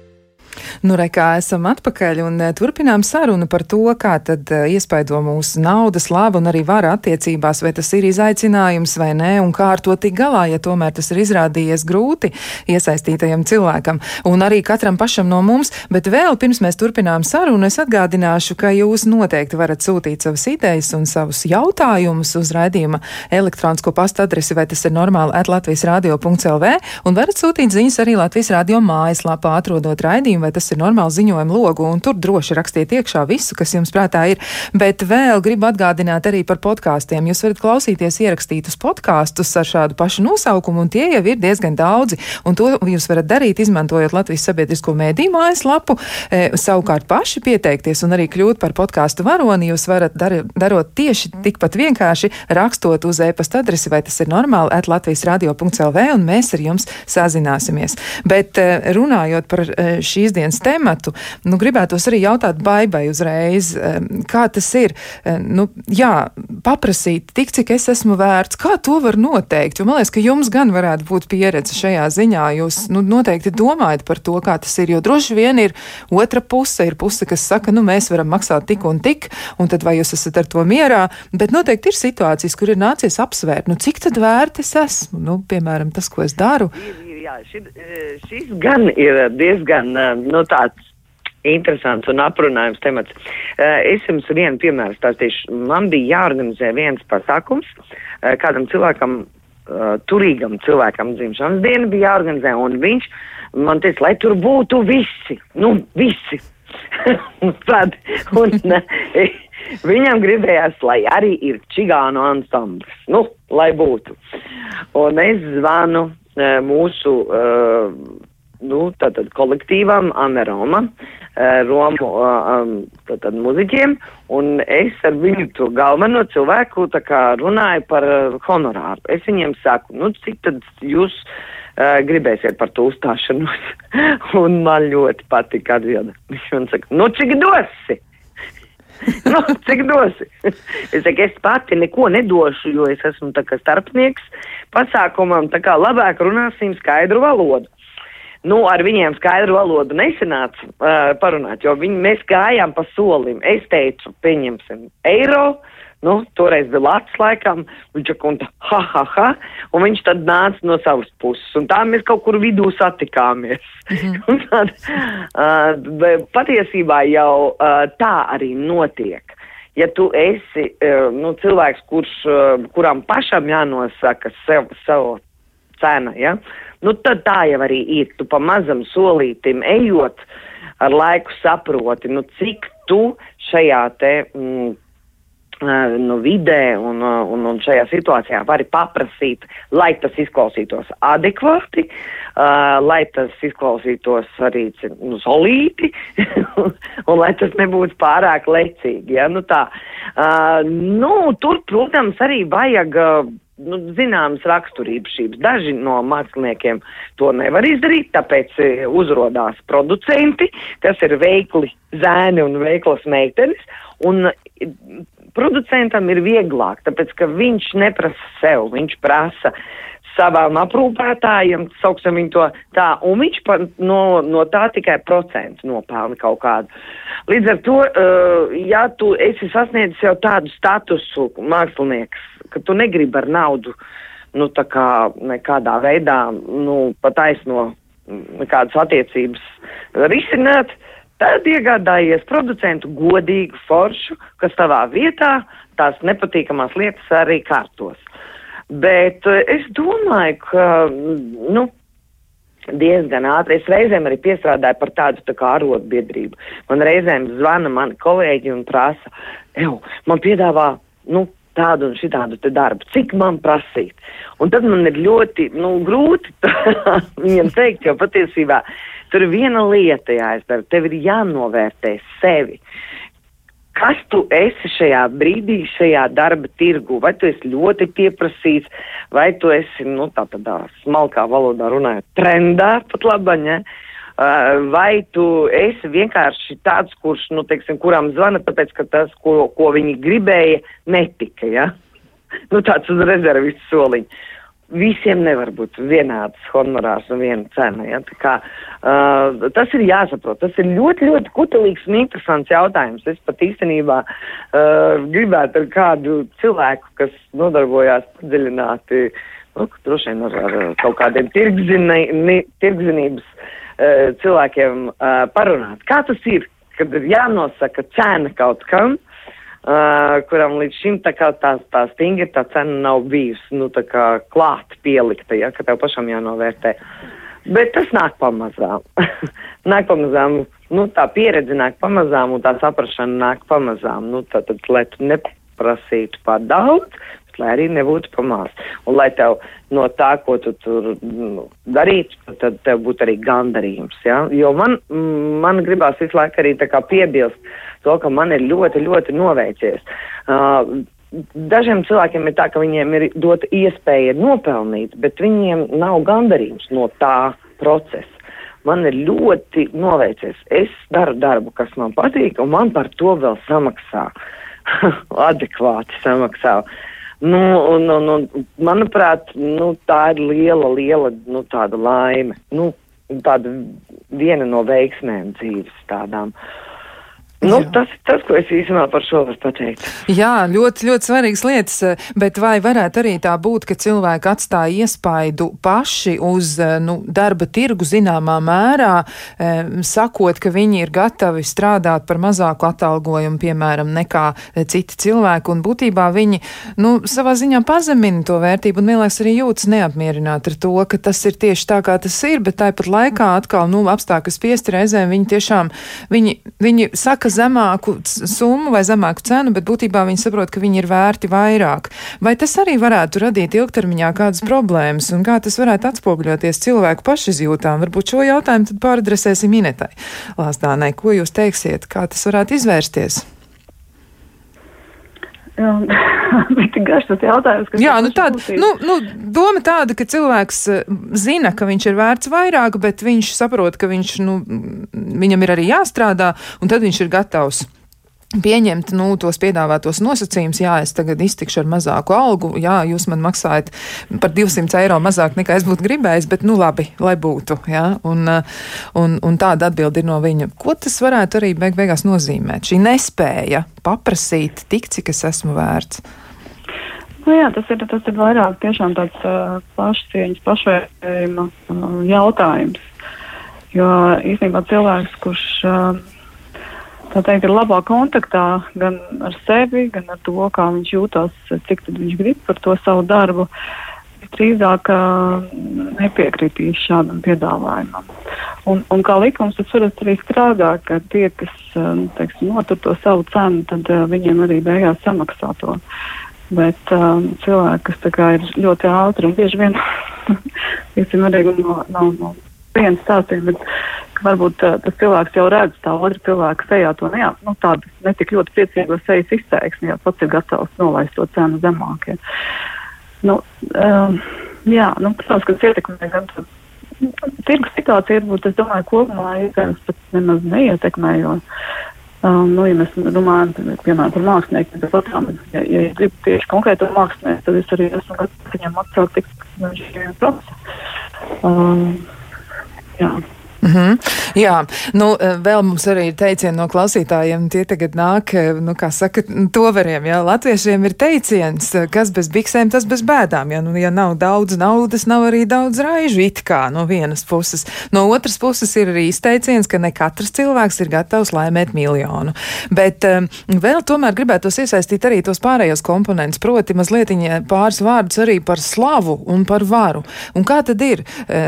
Nu, re, kā esam atpakaļ un eh, turpinām sarunu par to, kā tad uh, iespaido mūsu naudas laba un arī vara attiecībās, vai tas ir izaicinājums vai nē, un kā ar to tik galā, ja tomēr tas ir izrādījies grūti iesaistītajam cilvēkam un arī katram pašam no mums. Bet vēl pirms mēs turpinām sarunu, es atgādināšu, ka jūs noteikti varat sūtīt savas idejas un savus jautājumus uz raidījuma elektronisko pastu adresi, vai tas ir normāli at Latvijas radio.lv, un varat sūtīt ziņas arī Latvijas radio mājaslapā, atrodot raidījumu, vai tas ir normāli ziņojumu logu, un tur droši rakstiet iekšā visu, kas jums prātā ir. Bet vēl gribu atgādināt arī par podkāstiem. Jūs varat klausīties ierakstītus podkāstus ar šādu pašu nosaukumu, un tie jau ir diezgan daudzi. Un to jūs varat darīt, izmantojot Latvijas sabiedrisko mēdīju mājaslapu, e, savukārt paši pieteikties un arī kļūt par podkāstu varoni. Jūs varat dar, darot tieši tikpat vienkārši rakstot uz e-pasta adresi, vai tas ir normāli, at Latvijas radio.lv, un mēs ar jums sazināsimies. Bet e, runājot par e, šīs dienas tematu. Nu, gribētos arī jautāt Baibai uzreiz, kā tas ir. Nu, jā, paprasīt tik, cik es esmu vērts, kā to var noteikt? Jo man liekas, ka jums gan varētu būt pieredze šajā ziņā. Jūs nu, noteikti domājat par to, kā tas ir, jo droši vien ir otra puse, ir puse, kas saka, nu mēs varam maksāt tik un tik, un tad vai jūs esat ar to mierā, bet noteikti ir situācijas, kur ir nācies apsvērt, nu cik tad vērts es esmu, nu, piemēram, tas, ko es daru. Ir, jā, šis, šis gan ir diezgan nu, tāds interesants un aprunājums temats. Es jums vienu piemēru stāstīšu. Man bija jāorganizē viens pasākums kādam cilvēkam, turīgam cilvēkam dzimšanas diena bija jāorganizē, un viņš man teica, lai tur būtu visi, nu, visi. (laughs) Tad, un, viņam gribējās, lai arī ir čigānu ansamblis, nu, lai būtu. Un es zvanu mūsu uh, nu, tātad, kolektīvam Aneroma, uh, Romu tātad, muziķiem, un es ar viņu to galveno cilvēku kā runāju par honorāru. Es viņiem saku, nu, cik tad jūs gribēsiet par to uzstāšanos? (laughs) un man ļoti patika atbilde. Viņš man saka, nu, cik dosi? (laughs) nu, cik dosi? (laughs) es saku, es pati neko nedošu, jo es esmu starpnieks pasākumam, tā kā labāk runāsim skaidru valodu. Nu, ar viņiem skaidru valodu nesanāca uh, parunāt, jo viņi, mēs gājām pa solim. Es teicu, pieņemsim eiro, nu, toreiz bija Latvijas laikam, viņš akunta, ha, ha, ha, un viņš tad nāca no savas puses, un tā mēs kaut kur vidū satikāmies. (laughs) Mm -hmm. tad, uh, patiesībā jau uh, tā arī notiek. Ja tu esi uh, nu, cilvēks, kurš, uh, kuram pašam jānosaka sev, savu cena, ja, nu tad tā jau arī ir. Tu pa mazam solītim ejot, ar laiku saproti, nu cik tu šajā te. Mm, nu, vidē un, un, un šajā situācijā vari paprasīt, lai tas izklausītos adekvāti, uh, lai tas izklausītos arī nu, solīti (laughs) un lai tas nebūtu pārāk lecīgi. Ja? Nu, tā, uh, nu, tur, protams, arī vajag. Uh, nu, zināmas raksturības. Daži no māksliniekiem to nevar izdarīt, tāpēc uzrādās producenti, kas ir veikli zēni un veiklas meitenes. Un producentam ir vieglāk, tāpēc ka viņš neprasa sev, viņš prasa savām aprūpētājiem, sauksim viņu to tā, un viņš pa, no, no tā tikai procentu nopelna kaut kādu. Līdz ar to, uh, ja tu esi sasniedzis jau tādu statusu mākslinieks, ka tu negribi ar naudu, nu, tā kā nekādā veidā, nu, pataisno nekādas attiecības risināt, uh, Tad iegādājies producentu godīgu foršu, kas tavā vietā tās nepatīkamās lietas arī kārtos. Bet eh, es domāju, ka, nu, diezgan ātri. Es reizēm arī piestrādāju par tādu tā kā arotbiedrību. Man reizēm zvana mani kolēģi un prasa, ev, man piedāvā, nu, tādu un šitādu te darbu, cik man prasīt. Un tad man ir ļoti, nu, grūti (laughs) viņam teikt, jo patiesībā Tur viena lieta jāizdara. Tev ir jānovērtē sevi. Kas tu esi šajā brīdī, šajā darba tirgu? Vai tu esi ļoti pieprasīts, vai tu esi, nu, tā tādā smalkā valodā runājot, trendā pat labaņa? Uh, vai tu esi vienkārši tāds, kurš, nu, teiksim, kuram zvana, tāpēc, ka tas, ko, ko viņi gribēja, netika, ja? (laughs) nu, tāds uz rezervistu soliņu. Visiem nevar būt vienāds honorārs un viena cena. Ja? Tā kā, uh, tas ir jāsaprot. Tas ir ļoti, ļoti kutelīgs un interesants jautājums. Es pat īstenībā uh, gribētu ar kādu cilvēku, kas nodarbojās padziļināti, nu, droši vien ar, ar kaut kādiem tirgzinības uh, cilvēkiem uh, parunāt. Kā tas ir, kad ir jānosaka cena kaut kam? uh, kuram līdz šim tā kā tā, tā stingri tā cena nav bijusi, nu tā kā klāt pielikta, ja, ka tev pašam jānovērtē. Bet tas nāk pamazām. (laughs) nāk pamazām, nu tā pieredze nāk pamazām un tā saprašana nāk pamazām. Nu tā tad, lai tu neprasītu par daudz, lai arī nebūtu pamās. Un lai tev no tā, ko tu tur nu, darītu, tad tev būtu arī gandarījums. Ja? Jo man, man gribās visu laiku arī piebilst to, ka man ir ļoti, ļoti noveicies. Uh, Dažiem cilvēkiem ir tā, ka viņiem ir dota iespēja nopelnīt, bet viņiem nav gandarījums no tā procesa. Man ir ļoti noveicies. Es daru darbu, kas man patīk, un man par to vēl samaksā. (laughs) Adekvāti samaksā. Nu, un, un, un, manuprāt, nu, tā ir liela, liela nu, laime. Nu, tāda viena no veiksmēm dzīves tādām. Uh, Nu, Jā. tas ir tas, ko es īstenībā par šo varu pateikt. Jā, ļoti, ļoti svarīgas lietas, bet vai varētu arī tā būt, ka cilvēki atstāja iespaidu paši uz nu, darba tirgu zināmā mērā, eh, sakot, ka viņi ir gatavi strādāt par mazāku atalgojumu, piemēram, nekā citi cilvēki, un būtībā viņi nu, savā ziņā pazemina to vērtību un vienlaiks arī jūtas neapmierināti ar to, ka tas ir tieši tā, kā tas ir, bet tāpat laikā atkal, nu, apstākļus spiesti reizēm viņi tiešām, viņi, viņi saka, zemāku summu vai zemāku cenu, bet būtībā viņi saprot, ka viņi ir vērti vairāk. Vai tas arī varētu radīt ilgtermiņā kādas problēmas un kā tas varētu atspoguļoties cilvēku pašizjūtām? Varbūt šo jautājumu tad pāradresēsim Inetai Lāsdānai. Ko jūs teiksiet, kā tas varētu izvērsties? (laughs) tik garš tas jautājums, kas Jā, nu tāda, nu, nu, doma tāda, ka cilvēks eh, zina, ka viņš ir vērts vairāk, bet viņš saprot, ka viņš, nu, viņam ir arī jāstrādā, un tad viņš ir gatavs pieņemt nu, tos piedāvātos nosacījumus, jā, es tagad iztikšu ar mazāku algu, jā, jūs man maksājat par 200 eiro mazāk nekā es būtu gribējis, bet nu labi, lai būtu, jā, un, un, un tāda atbildi ir no viņa. Ko tas varētu arī beig beigās nozīmēt? Šī nespēja paprasīt tik, cik es esmu vērts. Nu jā, tas ir, tas ir vairāk tāds uh, pašcieņas, pašvērtējuma uh, jautājums. Jo īstenībā cilvēks, kurš uh, tā teikt, ir labā kontaktā gan ar sevi, gan ar to, kā viņš jūtas, cik viņš grib par to savu darbu. Drīzāk nepiekritīs šādam piedāvājumam. Un, un kā likums tas parasti arī strādā, ka tie, kas teiksim, notur to savu cenu, tad viņiem arī beigās samaksā to. Bet um, cilvēki, kas ir ļoti ātri un bieži vien, arī no, no, no viens stāstiem, bet varbūt uh, tas cilvēks jau redz tā otra cilvēka sejā to ne, nu, tādu netik ļoti priecīgo sejas izteiksmi, ja pats ir gatavs nolaist to cenu zemāk. Ja. Nu, um, jā, nu, protams, ka tas ietekmē gan tirgus situācija, varbūt es domāju, kopumā iespējams pat nemaz neietekmē, jo Um, nu, ja mēs domājam piemēram, par mākslinieku, tad otrām, ja, ja gribu tieši konkrēto mākslinieku, tad es arī esmu gatavs viņam maksāt tik, cik viņš ir profesors. Um, jā. Mm -hmm. Jā, nu, eh, vēl mums arī ir teicieni no klausītājiem, tie tagad nāk, eh, nu, kā saka, toveriem, jā, latviešiem ir teiciens, eh, kas bez biksēm, tas bez bēdām, jā, nu, ja nav daudz naudas, nav arī daudz raižu, it kā no vienas puses. No otras puses ir arī izteiciens, ka ne katrs cilvēks ir gatavs laimēt miljonu. Bet um, vēl tomēr gribētos iesaistīt arī tos pārējos komponentus, proti mazliet pāris vārdus arī par slavu un par varu. Un kā tad ir,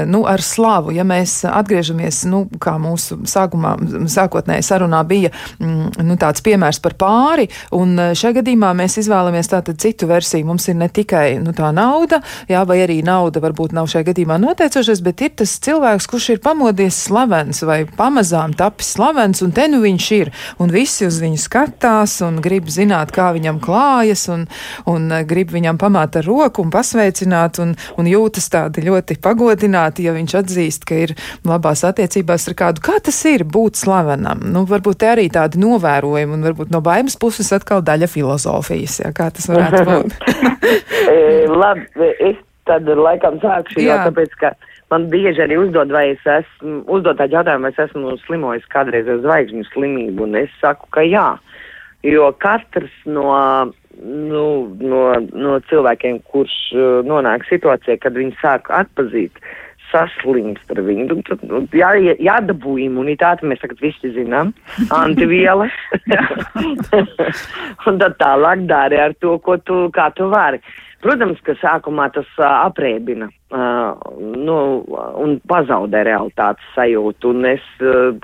nu, ar slavu, ja mēs atgriežamies atceramies, nu, kā mūsu sākumā, sākotnēji sarunā bija mm, nu, tāds piemērs par pāri, un e, šajā gadījumā mēs izvēlamies tātad citu versiju. Mums ir ne tikai nu, tā nauda, jā, vai arī nauda varbūt nav šajā gadījumā noteicošais, bet ir tas cilvēks, kurš ir pamodies slavens vai pamazām tapis slavens, un te nu viņš ir, un visi uz viņu skatās un grib zināt, kā viņam klājas, un, un e, grib viņam pamāt ar roku un pasveicināt, un, un jūtas tādi ļoti pagodināti, ja viņš atzīst, ka ir labās attiecības attiecībās ar kādu. Kā tas ir būt slavenam? Nu, varbūt te arī tādi novērojumi, un varbūt no baimes puses atkal daļa filozofijas. Jā, kā tas varētu (laughs) būt? E, labi, es tad laikam sākšu, Jā. tāpēc, ka man bieži arī uzdod, vai es esmu, uzdod tādu jautājumu, vai es esmu slimojis kādreiz ar zvaigžņu slimību, un es saku, ka jā. Jo katrs no, nu, no, no cilvēkiem, kurš uh, nonāk situācijā, kad viņi sāk atpazīt, saslimst ar viņu, nu, tad nu, jā, jādabū imunitāte, mēs tagad visi zinām, (laughs) antivielas. (laughs) un tad tālāk dari ar to, ko tu, kā tu vari. Protams, ka sākumā tas uh, aprēbina uh, nu, un pazaudē realitātes sajūtu. Un es, uh,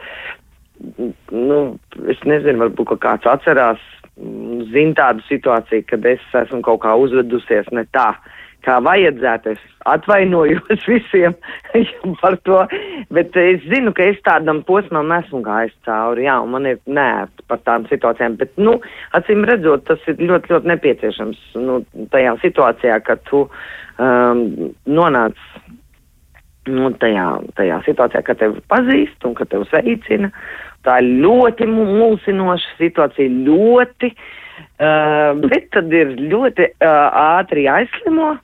nu, es nezinu, varbūt kāds atcerās, zina tādu situāciju, kad es esmu kaut kā uzvedusies ne tā, kā vajadzētu. Es atvainojos (laughs) visiem par to, bet es zinu, ka es tādam posmam esmu gājis cauri, jā, un man ir nērti par tām situācijām, bet, nu, acīm redzot, tas ir ļoti, ļoti nepieciešams, nu, tajā situācijā, kad tu um, nonāc nu, tajā, tajā situācijā, kad tevi pazīst un kad tevi sveicina. Tā ļoti mu- mulsinoša situācija, ļoti, uh, bet tad ir ļoti uh, ātri jāizslimo.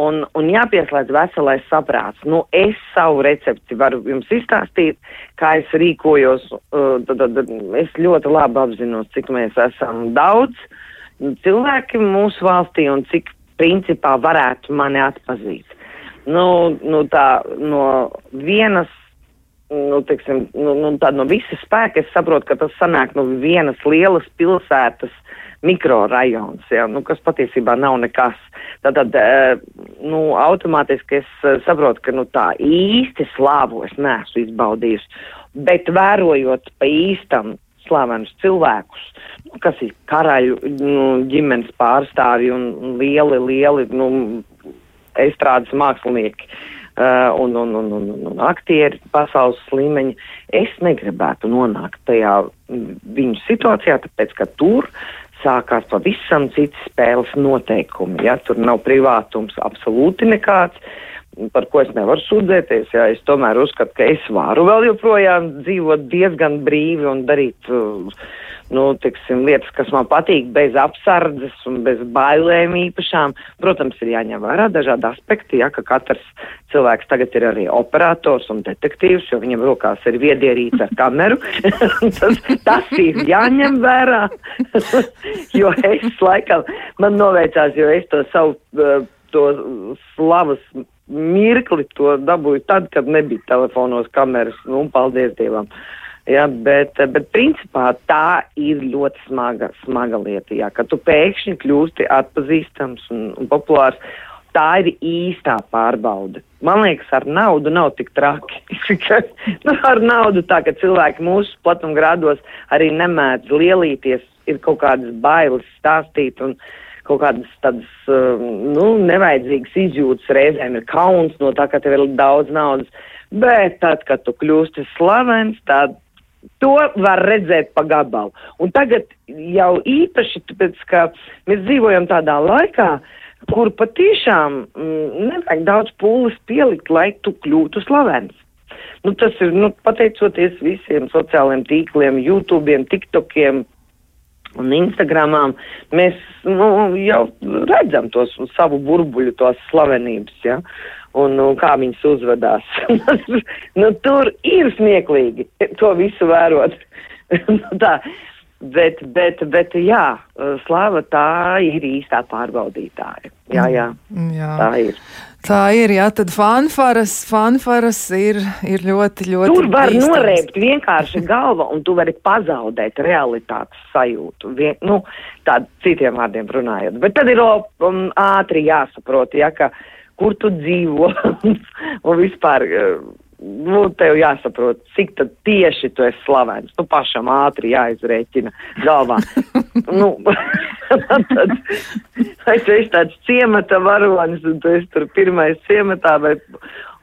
Un, un jāpieslēdz veselais saprāts. Nu, es savu recepti varu jums izstāstīt, kā es rīkojos. Uh, tad, tad, es ļoti labi apzinos, cik mēs esam daudz cilvēki mūsu valstī un cik principā varētu mani atpazīt. Nu, nu tā no vienas, nu, teiksim, nu, nu, tā no visas spēka es saprotu, ka tas sanāk no vienas lielas pilsētas mikrorajons, ja, nu, kas patiesībā nav nekas. Tātad, eh, nu, automātiski es eh, saprotu, ka, nu, tā īsti slāvu es neesmu izbaudījusi, bet vērojot pa īstam slavenus cilvēkus, nu, kas ir karaļu nu, ģimenes pārstāvji un un lieli, lieli, nu, estrādes mākslinieki. Uh, un, un, un, un, un, aktieri pasaules līmeņa. Es negribētu nonākt tajā mm, viņu situācijā, tāpēc ka tur sākās pavisam citi spēles noteikumi. Ja? Tur nav privātums absolūti nekāds, par ko es nevaru sūdzēties. Ja? Es tomēr uzskatu, ka es varu vēl joprojām dzīvot diezgan brīvi un darīt uh, nu, tiksim, lietas, kas man patīk, bez apsardzes un bez bailēm īpašām. Protams, ir jāņem vērā dažādi aspekti, ja, ka katrs cilvēks tagad ir arī operators un detektīvs, jo viņam rokās ir viedierīts ar kameru. (laughs) tas, tas ir jāņem vērā, (laughs) jo es laikam, man noveicās, jo es to savu, uh, to slavas mirkli to dabūju tad, kad nebija telefonos kameras, nu, paldies Dievam. Ja, bet, bet principā tā ir ļoti smaga, smaga lieta, ja, ka tu pēkšņi kļūsti atpazīstams un, un populārs. Tā ir īstā pārbaude. Man liekas, ar naudu nav tik traki. (laughs) nu, ar naudu tā, ka cilvēki mūsu platumgrādos arī nemēdz lielīties, ir kaut kādas bailes stāstīt un kaut kādas tādas, um, nu, nevajadzīgas izjūtas reizēm ir kauns no tā, ka tev ir daudz naudas. Bet tad, kad tu kļūsti slavens, tad To var redzēt pa gabalu. Un tagad jau īpaši, tāpēc, ka mēs dzīvojam tādā laikā, kur patiešām mm, nevajag daudz pūles pielikt, lai tu kļūtu slavens. Nu, tas ir nu, pateicoties visiem sociālajiem tīkliem, YouTube, TikTokiem un Instagramām. Mēs nu, jau redzam tos savu burbuļu, tos slavenības. Ja? Un nu, kā viņas uzvedās. (laughs) nu, tur ir smieklīgi to visu vērot. (laughs) nu, tā. Bet, bet, bet, jā, slava tā ir īstā pārbaudītāja. Jā, jā, jā. tā ir. Tā ir, jā, tad fanfaras, fanfaras ir, ir ļoti, ļoti. Tur var bīstams. norēbt vienkārši galva, un tu vari pazaudēt realitātes sajūtu. Vien, nu, tādu citiem vārdiem runājot. Bet tad ir um, ātri jāsaprot, ja, ka kur tu dzīvo (laughs) un vispār. Nu, tev jāsaprot, cik tad tieši tu esi slavens. Tu pašam ātri jāizrēķina galvā. (laughs) nu, (laughs) tad, vai tu esi tāds ciemata varonis, un tu esi tur pirmais ciematā, vai,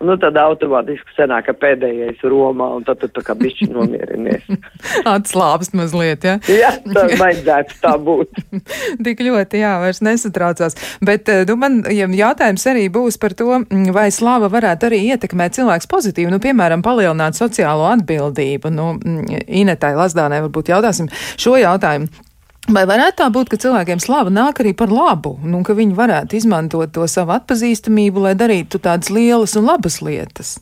nu, tad automātiski sanāk, ka pēdējais Romā, un tad tu tā kā bišķi nomierinies. (laughs) Atslābst mazliet, jā. jā, tā vajadzētu tā būt. (laughs) Tik ļoti, jā, vairs nesatraucās. Bet, nu, man ja jautājums arī būs par to, mm, vai slava varētu arī ietekmēt cilvēks pozitīvi, nu, piemēram, palielināt sociālo atbildību. Nu, mm, Inetai Lazdānai varbūt jautāsim šo jautājumu. Vai varētu tā būt, ka cilvēkiem slava nāk arī par labu, nu, ka viņi varētu izmantot to savu atpazīstamību, lai darītu tādas lielas un labas lietas?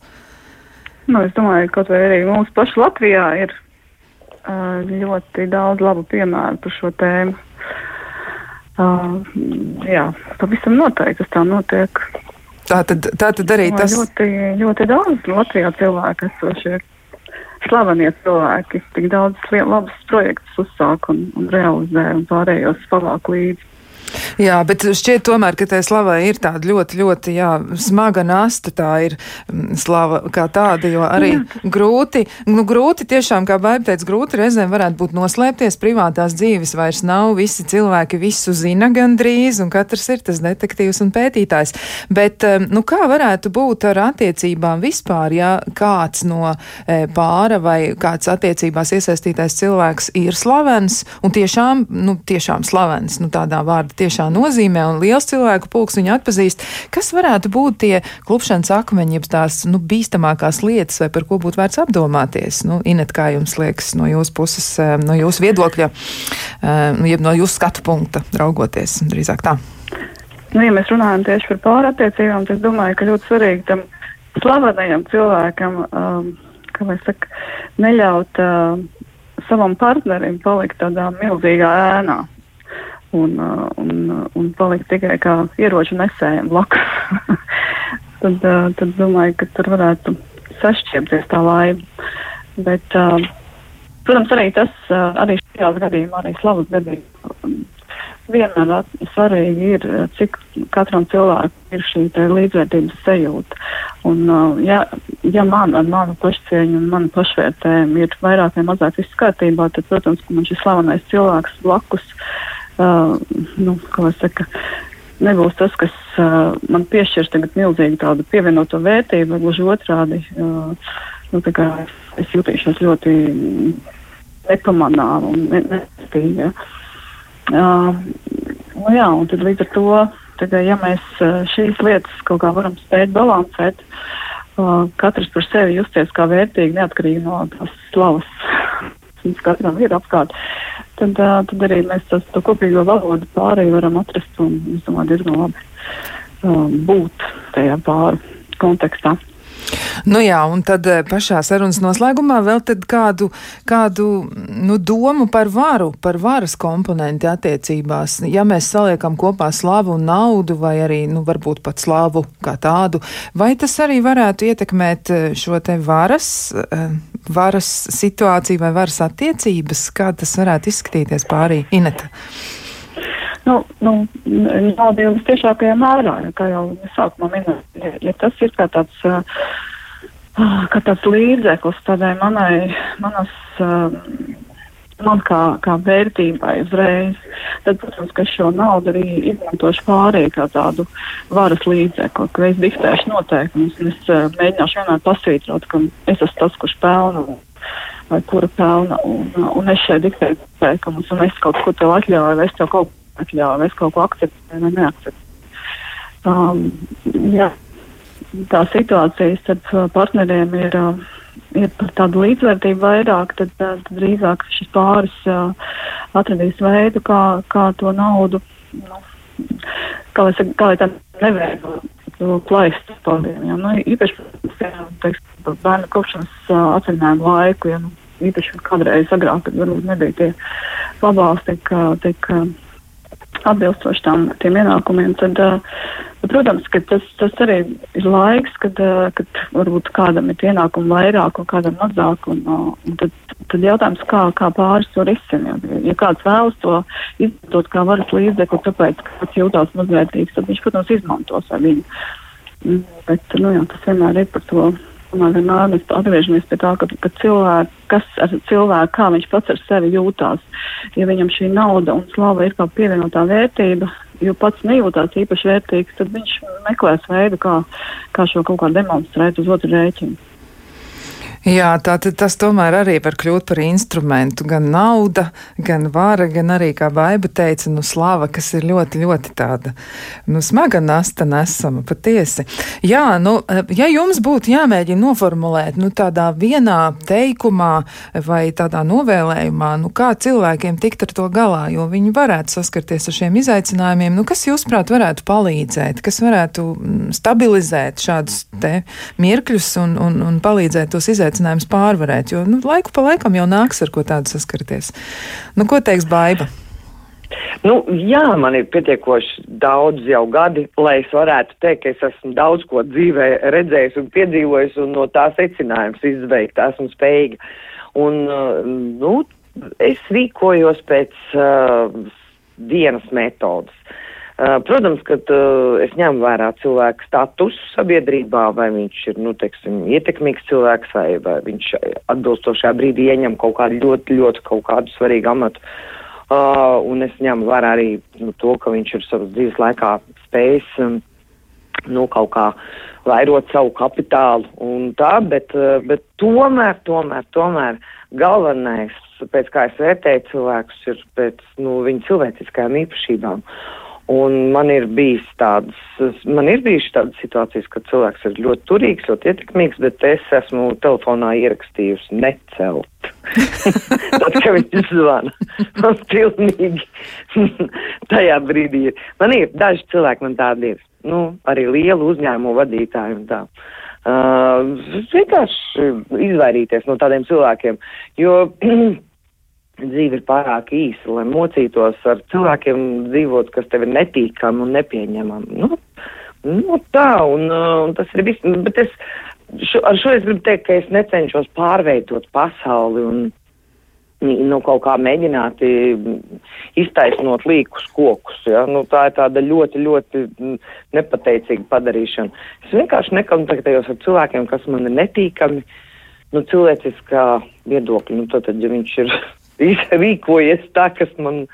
Nu, es domāju, ka kaut vai arī mūsu pašu Latvijā ir uh, ļoti daudz labu piemēru par šo tēmu. Uh, jā, pavisam noteikti tas tā notiek. Tā tad, tā tad arī tas. Ļoti, ļoti daudz Latvijā cilvēku esošie ir slavenie cilvēki tik daudz labus projektus uzsāk un, un realizē un pārējos pavāk līdzi. Jā, bet šķiet tomēr, ka tai slavai ir tāda ļoti, ļoti jā, smaga nasta. Tā ir mm, slava kā tāda, jo arī jā. grūti, nu, grūti tiešām, kā Baiba teica, grūti reizēm varētu būt noslēpties. Privātās dzīves vairs nav, visi cilvēki visu zina gandrīz, un katrs ir tas detektīvs un pētītājs. Bet, nu, kā varētu būt ar attiecībām vispār, ja kāds no e, pāra vai kāds attiecībās iesaistītais cilvēks ir slavens un tiešām, nu, tiešām slavens, nu, tādā vārda tiešā nozīmē, un liels cilvēku pulks viņu atpazīst. Kas varētu būt tie klupšanas akmeņi, jeb tās nu, bīstamākās lietas, vai par ko būtu vērts apdomāties? Nu, Inet, kā jums liekas no jūsu puses, eh, no jūsu viedokļa, eh, jeb no jūsu skatu punkta raugoties drīzāk tā? Nu, ja mēs runājam tieši par pārattiecībām, tad es domāju, ka ļoti svarīgi tam slavenajam cilvēkam, um, kā lai saka, neļaut uh, savam partnerim palikt tādā milzīgā ēnā un, uh, un, uh, un palikt tikai kā ieroču nesējiem blakus. (laughs) tad, uh, tad domāju, ka tur varētu sašķiepties tā laima. Bet, protams, arī tas, arī šajā gadījumā, arī slavas gadījumā, um, vienmēr svarīgi ir, cik katram cilvēkam ir šī līdzvērtības sajūta. Un, ja, ja man ar manu pašcieņu un manu pašvērtējumu ir vairāk vai mazāk viss kārtībā, tad, protams, man šis slavenais cilvēks blakus uh, uh, nu, saka, nebūs tas, kas uh, man piešķirs tagad milzīgi tādu pievienoto vērtību, gluži otrādi. Uh, nu, es jutīšos ļoti nepamanām un nestīgi. Ja. Uh, nu, jā, un tad līdz ar to, tagad, ja mēs šīs lietas kaut kā varam spēt balansēt, uh, katrs par sevi justies kā vērtīgi, neatkarīgi no tās slavas, kas katram ir apkārt. Uh, tad, tad arī mēs tos, to kopīgo valodu pārēju varam atrast un, es domāju, diezgan labi um, būt tajā pāru kontekstā. Nu jā, un tad pašā sarunas noslēgumā vēl kādu, kādu nu, domu par varu, par varas komponenti attiecībās. Ja mēs saliekam kopā slavu un naudu, vai arī, nu, varbūt pat slavu kā tādu, vai tas arī varētu ietekmēt šo te varas varas situācija vai varas attiecības? Kā tas varētu izskatīties pārī Ineta? Nu, nu, nauda jau visciešākajā mērā, ja, kā jau sākumā minēju, ja, ja tas ir kā tāds, kā tāds līdzeklis tādai manai, manas uh, man kā, kā vērtībai uzreiz, tad, protams, ka šo naudu arī izmantošu pārējai kā tādu varas līdzekli, ka es diktēšu noteikumus un es uh, mēģināšu vienmēr pasvītrot, ka es esmu tas, kurš pelna vai kura pelna, un, un es šeit diktēju noteikumus, un es kaut ko tev atļauju, vai es tev kaut ko atļauju, vai es kaut ko akceptēju vai neakceptēju. Um, jā, tā situācija starp partneriem ir. Uh, ir par tādu līdzvērtību vairāk, tad, tad drīzāk šis pāris uh, atradīs veidu, kā, kā to naudu, nu, kā lai, kā lai tā neveido to plaistu tādiem. Ja? Nu, īpaši, teiksim, par bērnu kopšanas atvaļinājumu laiku, ja nu, īpaši kādreiz agrāk, kad varbūt nebija tie pabalsti tik, tik atbilstoši tam tiem ienākumiem, tad, protams, ka tas, tas arī ir laiks, kad, kad varbūt kādam ir ienākumi vairāk un kādam mazāk, un, un tad, tad jautājums, kā, kā pāris to risina. Ja, ja kāds vēlas to izmantot kā varas līdzekli, tāpēc, ka kāds jūtās mazvērtīgs, tad viņš, protams, izmantos ar viņu. Mm, bet, nu jā, tas vienmēr ir par to Un vienmēr mēs atgriežamies pie tā, ka, ka cilvēks, kas ar cilvēku, kā viņš pats ar sevi jūtās, ja viņam šī nauda un slava ir kā pievienotā vērtība, jo pats nejūtās īpaši vērtīgs, tad viņš meklēs veidu, kā, kā šo kaut kā demonstrēt uz otru rēķinu. Jā, tā tas tomēr arī var kļūt par instrumentu. Gan nauda, gan vara, gan arī, kā Baiba teica, nu, slava, kas ir ļoti, ļoti tāda, nu, smaga nasta nesama, patiesi. Jā, nu, ja jums būtu jāmēģina noformulēt, nu, tādā vienā teikumā vai tādā novēlējumā, nu, kā cilvēkiem tikt ar to galā, jo viņi varētu saskarties ar šiem izaicinājumiem, nu, kas, jūsuprāt, varētu palīdzēt, kas varētu mm, stabilizēt šādus te mirkļus un, un, un palīdzēt tos izaicinājumus izaicinājumus pārvarēt, jo nu, laiku pa laikam jau nāks ar ko tādu saskarties. Nu, ko teiks Baiba? Nu, jā, man ir pietiekoši daudz jau gadi, lai es varētu teikt, ka es esmu daudz ko dzīvē redzējis un piedzīvojis un no tā secinājums izveikt esmu spējīga. Un, nu, es rīkojos pēc uh, dienas metodas. Uh, protams, ka uh, es ņemu vērā cilvēku statusu sabiedrībā, vai viņš ir, nu, teiksim, ietekmīgs cilvēks, vai, vai viņš atbilstošajā brīdī ieņem kaut kādu ļoti, ļoti kaut kādu svarīgu amatu. Uh, un es ņemu vērā arī nu, to, ka viņš ir savas dzīves laikā spējis um, nu, kaut kā vairot savu kapitālu un tā, bet, uh, bet tomēr, tomēr, tomēr galvenais, pēc kā es vērtēju cilvēkus, ir pēc nu, viņu cilvēciskajām īpašībām. Un man ir bijis tādas, man ir bijušas tādas situācijas, kad cilvēks ir ļoti turīgs, ļoti ietekmīgs, bet es esmu telefonā ierakstījusi necelt. (laughs) Tad, kad viņš zvana, man pilnīgi (laughs) tajā brīdī ir. Man ir daži cilvēki, man tādi ir, nu, arī lielu uzņēmumu vadītāji un tā. Uh, vienkārši izvairīties no tādiem cilvēkiem, jo (clears throat) dzīve ir pārāk īsa, lai mocītos ar cilvēkiem dzīvot, kas tev ir netīkami un nepieņemami. Nu, nu tā, un, uh, un tas ir viss. Bet es, šo, ar šo es gribu teikt, ka es necenšos pārveidot pasauli un nu, kaut kā mēģināt iztaisnot līkus kokus. Ja? Nu, tā ir tāda ļoti, ļoti nepateicīga padarīšana. Es vienkārši nekontaktējos ar cilvēkiem, kas man ir netīkami. Nu, cilvēciskā viedokļa, nu, tad, ja viņš ir rīkojies tā, kas man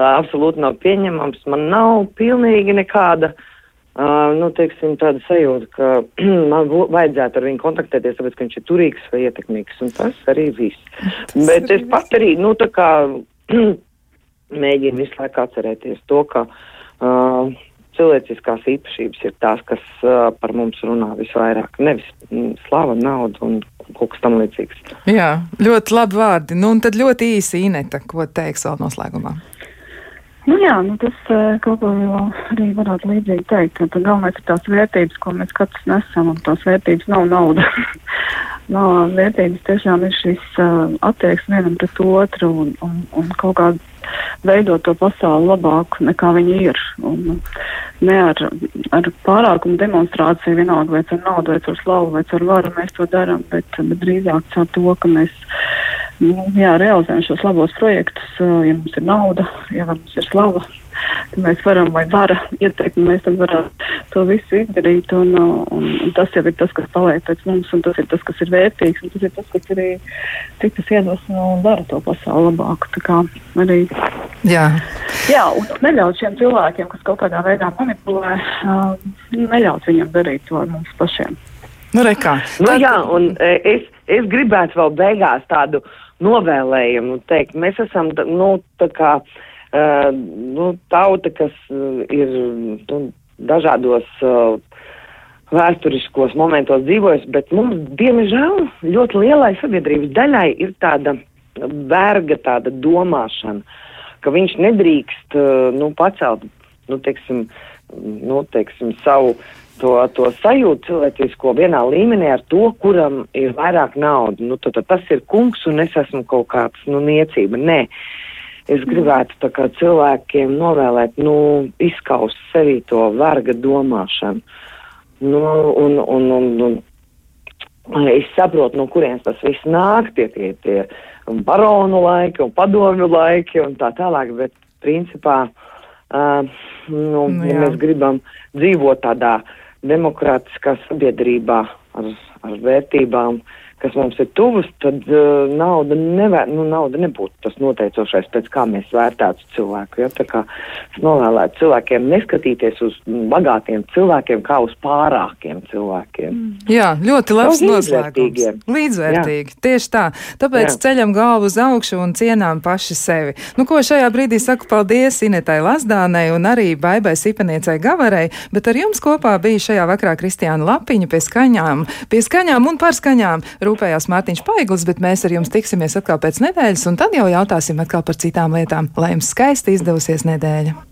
absolūti nav pieņemams. Man nav pilnīgi nekāda, uh, nu, teiksim, tāda sajūta, ka (clears throat) man vajadzētu ar viņu kontaktēties, tāpēc, ka viņš ir turīgs vai ietekmīgs, un tas arī viss. Tas Bet es pat arī, nu, tā kā (clears throat) mēģinu visu laiku atcerēties to, ka uh, cilvēciskās īpašības ir tās, kas uh, par mums runā visvairāk. Nevis mm, slava, nauda un kaut kas tam līdzīgs. Jā, ļoti labi vārdi. Nu, un tad ļoti īsi Ineta, ko teiks vēl noslēgumā. Nu jā, nu tas kaut ko arī varētu līdzīgi teikt, ka galvenais ir tās vērtības, ko mēs katrs nesam, un tās vērtības nav nauda. (laughs) no, vērtības tiešām ir šis uh, attieksme vienam pret otru un, un, un kaut kāda veidot to pasauli labāku nekā viņi ir. Un ne ar, ar pārākumu demonstrāciju, vienalga vai ar naudu, vai ar slavu, vai ar varu mēs to darām, bet, bet drīzāk caur to, ka mēs nu, jā, realizējam šos labos projektus, ja mums ir nauda, ja mums ir slava, mēs varam vai vara ietekmi, mēs tam varam to visu izdarīt, un, un, un tas jau ir tas, kas paliek pēc mums, un tas ir tas, kas ir vērtīgs, un tas ir tas, kas arī citas iedvesmo un dara to pasauli labāku. Tā kā arī. Jā. Jā, un neļaut šiem cilvēkiem, kas kaut kādā veidā manipulē, uh, neļaut viņiem darīt to ar mums pašiem. Nu, rekā. Nu, jā, un es, es gribētu vēl beigās tādu novēlējumu teikt. Mēs esam, nu, tā kā, uh, nu, tauta, kas uh, ir, nu, dažādos uh, vēsturiskos momentos dzīvojas, bet mums, diemžēl, ļoti lielai sabiedrības daļai ir tāda verga, tāda domāšana, ka viņš nedrīkst uh, nu, pacelt nu, teiksim, nu, teiksim, savu to, to sajūtu cilvēcisko vienā līmenī ar to, kuram ir vairāk naudas. Nu, tad, tad tas ir kungs un es esmu kaut kāds nu, niecība. Nē. Es gribētu cilvēkiem novēlēt, nu, izskaust sevī to verga domāšanu. Nu, un, un, un, un es saprotu, no kurienes tas viss nāk, tie, tie, tie baronu laiki un padomju laiki un tā tālāk, bet principā, uh, nu, nu, ja mēs gribam dzīvot tādā demokrātiskā sabiedrībā ar, ar vērtībām, kas mums ir tuvas, tad uh, nauda, nevēr, nu, nauda nebūtu tas noteicošais, pēc kā mēs vērtētu cilvēku. Ja? Tā kā es novēlētu cilvēkiem neskatīties uz bagātiem cilvēkiem kā uz pārākiem cilvēkiem. Mm. Jā, ļoti labs noslēgums. Līdzvērtīgi. Jā. Tieši tā. Tāpēc Jā. ceļam galvu uz augšu un cienām paši sevi. Nu, ko šajā brīdī saku paldies Inetai Lazdānei un arī Baibai Sipaniecai Gavarei, bet ar jums kopā bija šajā vakarā Kristiāna Lapiņa pie skaņām, pie skaņām un par skaņām rūpējās Mārtiņš Paiglis, bet mēs ar jums tiksimies atkal pēc nedēļas un tad jau jautāsim atkal par citām lietām. Lai jums skaisti izdevusies nedēļa!